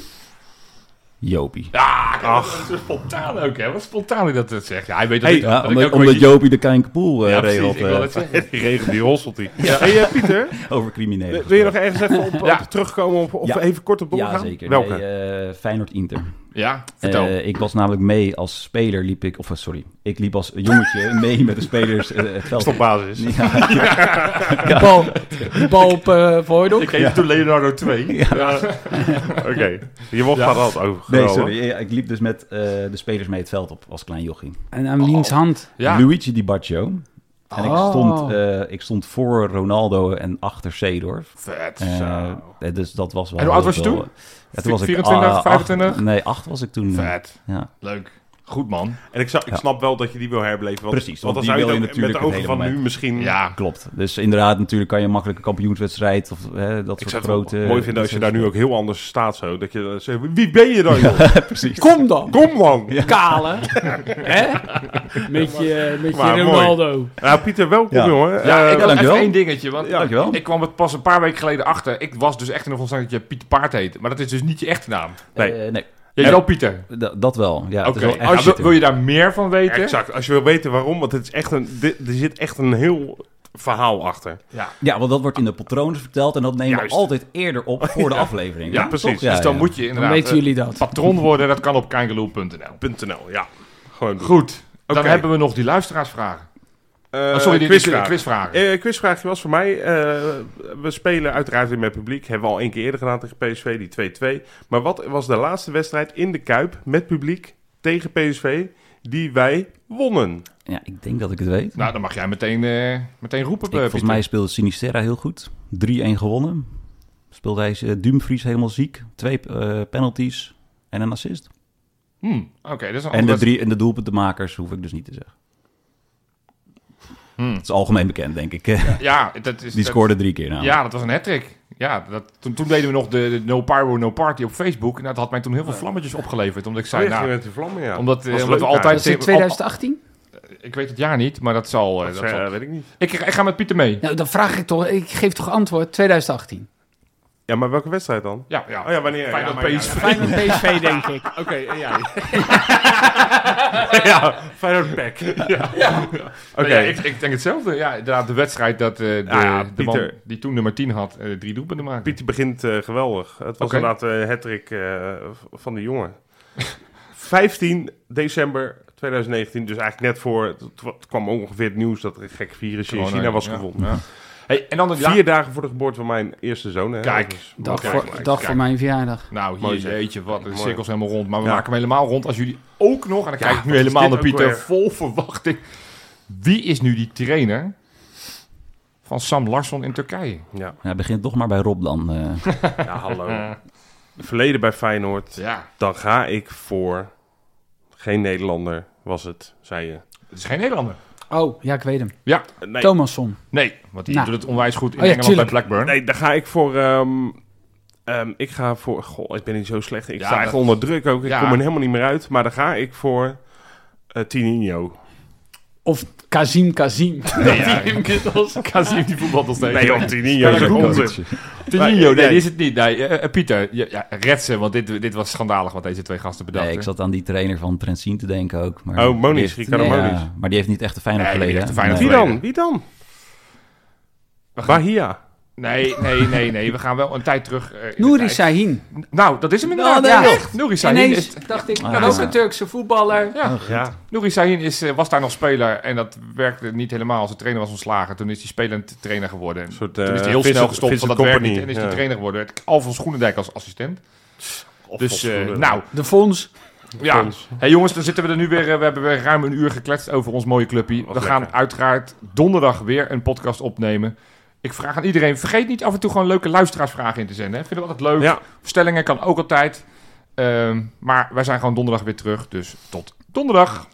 Jopie. Ja, dat is spontaan ook, hè. Wat spontaan dat het zegt. Ja, hij weet dat Hey, ik, Ja, dat ik omdat, ook omdat weet- Jopie de Kijnkepoel eh Ja, precies, regelt ik wil eh, het zeggen. *laughs* Die regen, die rosselt die. Hey eh, Pieter, *laughs* over criminelen. wil je nog ergens even op, op Ja. terugkomen of, of Ja. even kort op doorgaan? Ja, zeker. Welke? Nee, eh, Feyenoord Inter. Ja, vertel. Eh, ik was namelijk mee als speler, liep ik, of eh, sorry, ik liep als jongetje *laughs* mee met de spelers eh, het veld. Stopbasis. *laughs* Ja, De bal, de bal op uh, ik heet toen Leonardo 2. Oké, je mocht Ja. over. nee, sorry. Ja, ik liep dus met eh, de spelers mee het veld op als klein jochie. En aan wiens hand? Ja. Luigi Di Baccio. En ik, Oh. stond, eh, ik stond voor Ronaldo en achter Seedorf. Vet. Zo. dus dat was wel... En hoe oud was je toen? Toen was ik 24, ah, acht- 25? nee, acht was ik toen. Vet. Ja. Leuk. Goed, man. En ik, ik Ja. snap wel dat je die wil herbeleven. Want, Precies, want want dan die zou je je ook met de natuurlijk ogen het van nu misschien... Ja. Klopt. Dus inderdaad, natuurlijk kan je makkelijk een kampioenswedstrijd of hè, dat Ik soort zou het grote... mooi vinden als je daar nu ook... heel anders staat zo. Dat je dan zegt, wie ben je dan joh? *laughs* Precies. Kom dan! Kom man! Kale. *laughs* Hè? Met je, met je mooi. Ronaldo. Nou Pieter, welkom Ja. jongen. Ja, Eh, ik had even dankjewel. één dingetje. Want Ja, dankjewel. ik kwam het pas een paar weken geleden achter. Ik was dus echt in de dat je Pieter Paard heet. Maar dat is dus niet je echte naam. Nee. Eh, nee. Je heet wel Pieter. D- dat wel. Ja, het Oké. is wel echt Nou, wil, je daar meer van weten? Exact. Als je wil weten waarom, want het is echt een, dit, er zit echt een heel verhaal achter. Ja. Ja, want dat wordt in de patronen verteld en dat nemen Juist. we altijd eerder op voor de aflevering. Ja, precies. Ja, dus dan ja. moet je Dan inderdaad weten eh, jullie dat. patron worden. Dat kan op kangaloo.nl. .nl, ja. Gewoon doen. Goed. Dan Oké. hebben we nog die luisteraarsvragen. Eh, Oh, sorry, die quizvraag. quizvragen. quizvragen. Eh, quizvraagje was voor mij. eh, we spelen uiteraard weer met publiek. Hebben we al één keer eerder gedaan tegen PSV, die 2-2. Maar wat was de laatste wedstrijd in de Kuip met publiek tegen PSV die wij wonnen? Ja, ik denk dat ik het weet. Nou, dan mag jij meteen, eh, meteen roepen, Ik, eh, volgens mij speelde Sinisterra heel goed. 3-1 gewonnen. speelde hij uh, Dumfries helemaal ziek. Twee uh, penalties en een assist. Hmm, Oké, dat is een En de, drie, en de doelpuntenmakers hoef ik dus niet te zeggen. Hmm. Het is algemeen bekend, denk ik. *laughs* Ja, dat is... Die dat- scoorde drie keer nou. Ja, dat was een hat-trick. Ja, dat, toen, toen deden we nog de, de No Pyro, No Party op Facebook. En dat had mij toen heel veel vlammetjes opgeleverd. Omdat ik Oh, zei, ging nou... met die vlammen, ja. Omdat, eh, Was omdat we altijd... Dat is in tegen- 2018? Ik weet het jaar niet, maar dat zal... eh, Dat dat zal- eh, weet ik niet. ik, ik ga met Pieter mee. Nou, dan vraag ik toch, ik geef toch antwoord 2018. Ja, maar welke wedstrijd dan? Ja, ja. Oh ja, wanneer? Feyenoord ja, maar- PSV. Feyenoord PSV, denk *laughs* ik. Oké, en jij? ja, Feyenoord Pack. Ja. Oké. Ik, ik denk hetzelfde. Ja, inderdaad, de wedstrijd dat eh, de, Ja, ja, de man Pieter. die toen nummer 10 had, eh, drie doelpunten maakte. Pieter begint eh, geweldig. Het was Oké. inderdaad de hattrick eh, van de jongen. 15 december 2019, dus eigenlijk net voor... Het het kwam ongeveer het nieuws dat er een gek virus in China was ja, gevonden. Hey, en dan de Vier dagen voor de geboorte van mijn eerste zoon. Hè? Kijk, Dus- Dag, voor, kijk, dag kijk. voor mijn verjaardag. Nou, hier, jeetje, wat, de Mooi. cirkels helemaal rond. Maar we Ja. maken hem helemaal rond als jullie ook nog, en dan Ja, kijk ik nu helemaal naar Pieter, weer? vol verwachting. Wie is nu die trainer van Sam Larsson in Turkije? Ja. Ja, begint toch maar bij Rob dan. eh. *laughs* ja, hallo. Verleden bij Feyenoord. Ja, Dan ga ik voor... Geen Nederlander was het, zei je. het is geen Nederlander. Oh, ja, ik weet hem. Ja, Nee, Thomasson. nee, want die Nou. doet het onwijs goed in Oh ja, Engeland bij. Blackburn. nee, dan ga ik voor... ehm, ehm, ik ga voor... Goh, ik ben niet zo slecht. Ik Ja, sta echt dat- onder druk ook. Ik Ja. kom er helemaal niet meer uit. Maar dan ga ik voor... eh Tininho. Of Kazim Kazim. Nee, ja. *laughs* Kazim die voetbalt nog steeds. Nee, joh, Tininho is onzin. Nee, die is het niet. Nee, eh, eh, Pieter, ja, red ze, want dit, dit was schandalig wat deze twee gasten bedachten. Nee, ik zat aan die trainer van Trentin te denken ook. Maar Oh, Moniz, ja, Moniz. Maar die heeft niet echt Feyenoord Nee, hè? Feyenoord Nee. Wie dan? Wie dan? Bahia. Nee, nee, nee, nee. We gaan wel een tijd terug. eh, de Nouri. Sahin. Nou, dat is hem inderdaad. Nou, nee, ja, echt. Nouri Sahin Ineens is... dacht ik, Ah, ja. ook een Turkse voetballer. Ja, Ja. Nouri Sahin is, eh, was daar nog speler en dat werkte niet helemaal. Zijn trainer was ontslagen. Toen is hij spelend trainer geworden. En soort, toen is eh, hij heel Vincent- snel gestopt van dat werk niet en is hij ja. trainer geworden. Alfons Groenendijk als assistent. Dus, eh, Volksgoed, nou, De Fons. ja. Hey jongens, dan zitten we er nu weer. eh, We hebben weer ruim een uur gekletst over ons mooie clubje. We gaan uiteraard donderdag weer een podcast opnemen. Ik vraag aan iedereen, vergeet niet af en toe gewoon leuke luisteraarsvragen in te zenden. Hè. Vinden we altijd leuk. Ja. Stellingen kan ook altijd. Ehm, maar wij zijn gewoon donderdag weer terug. Dus tot donderdag.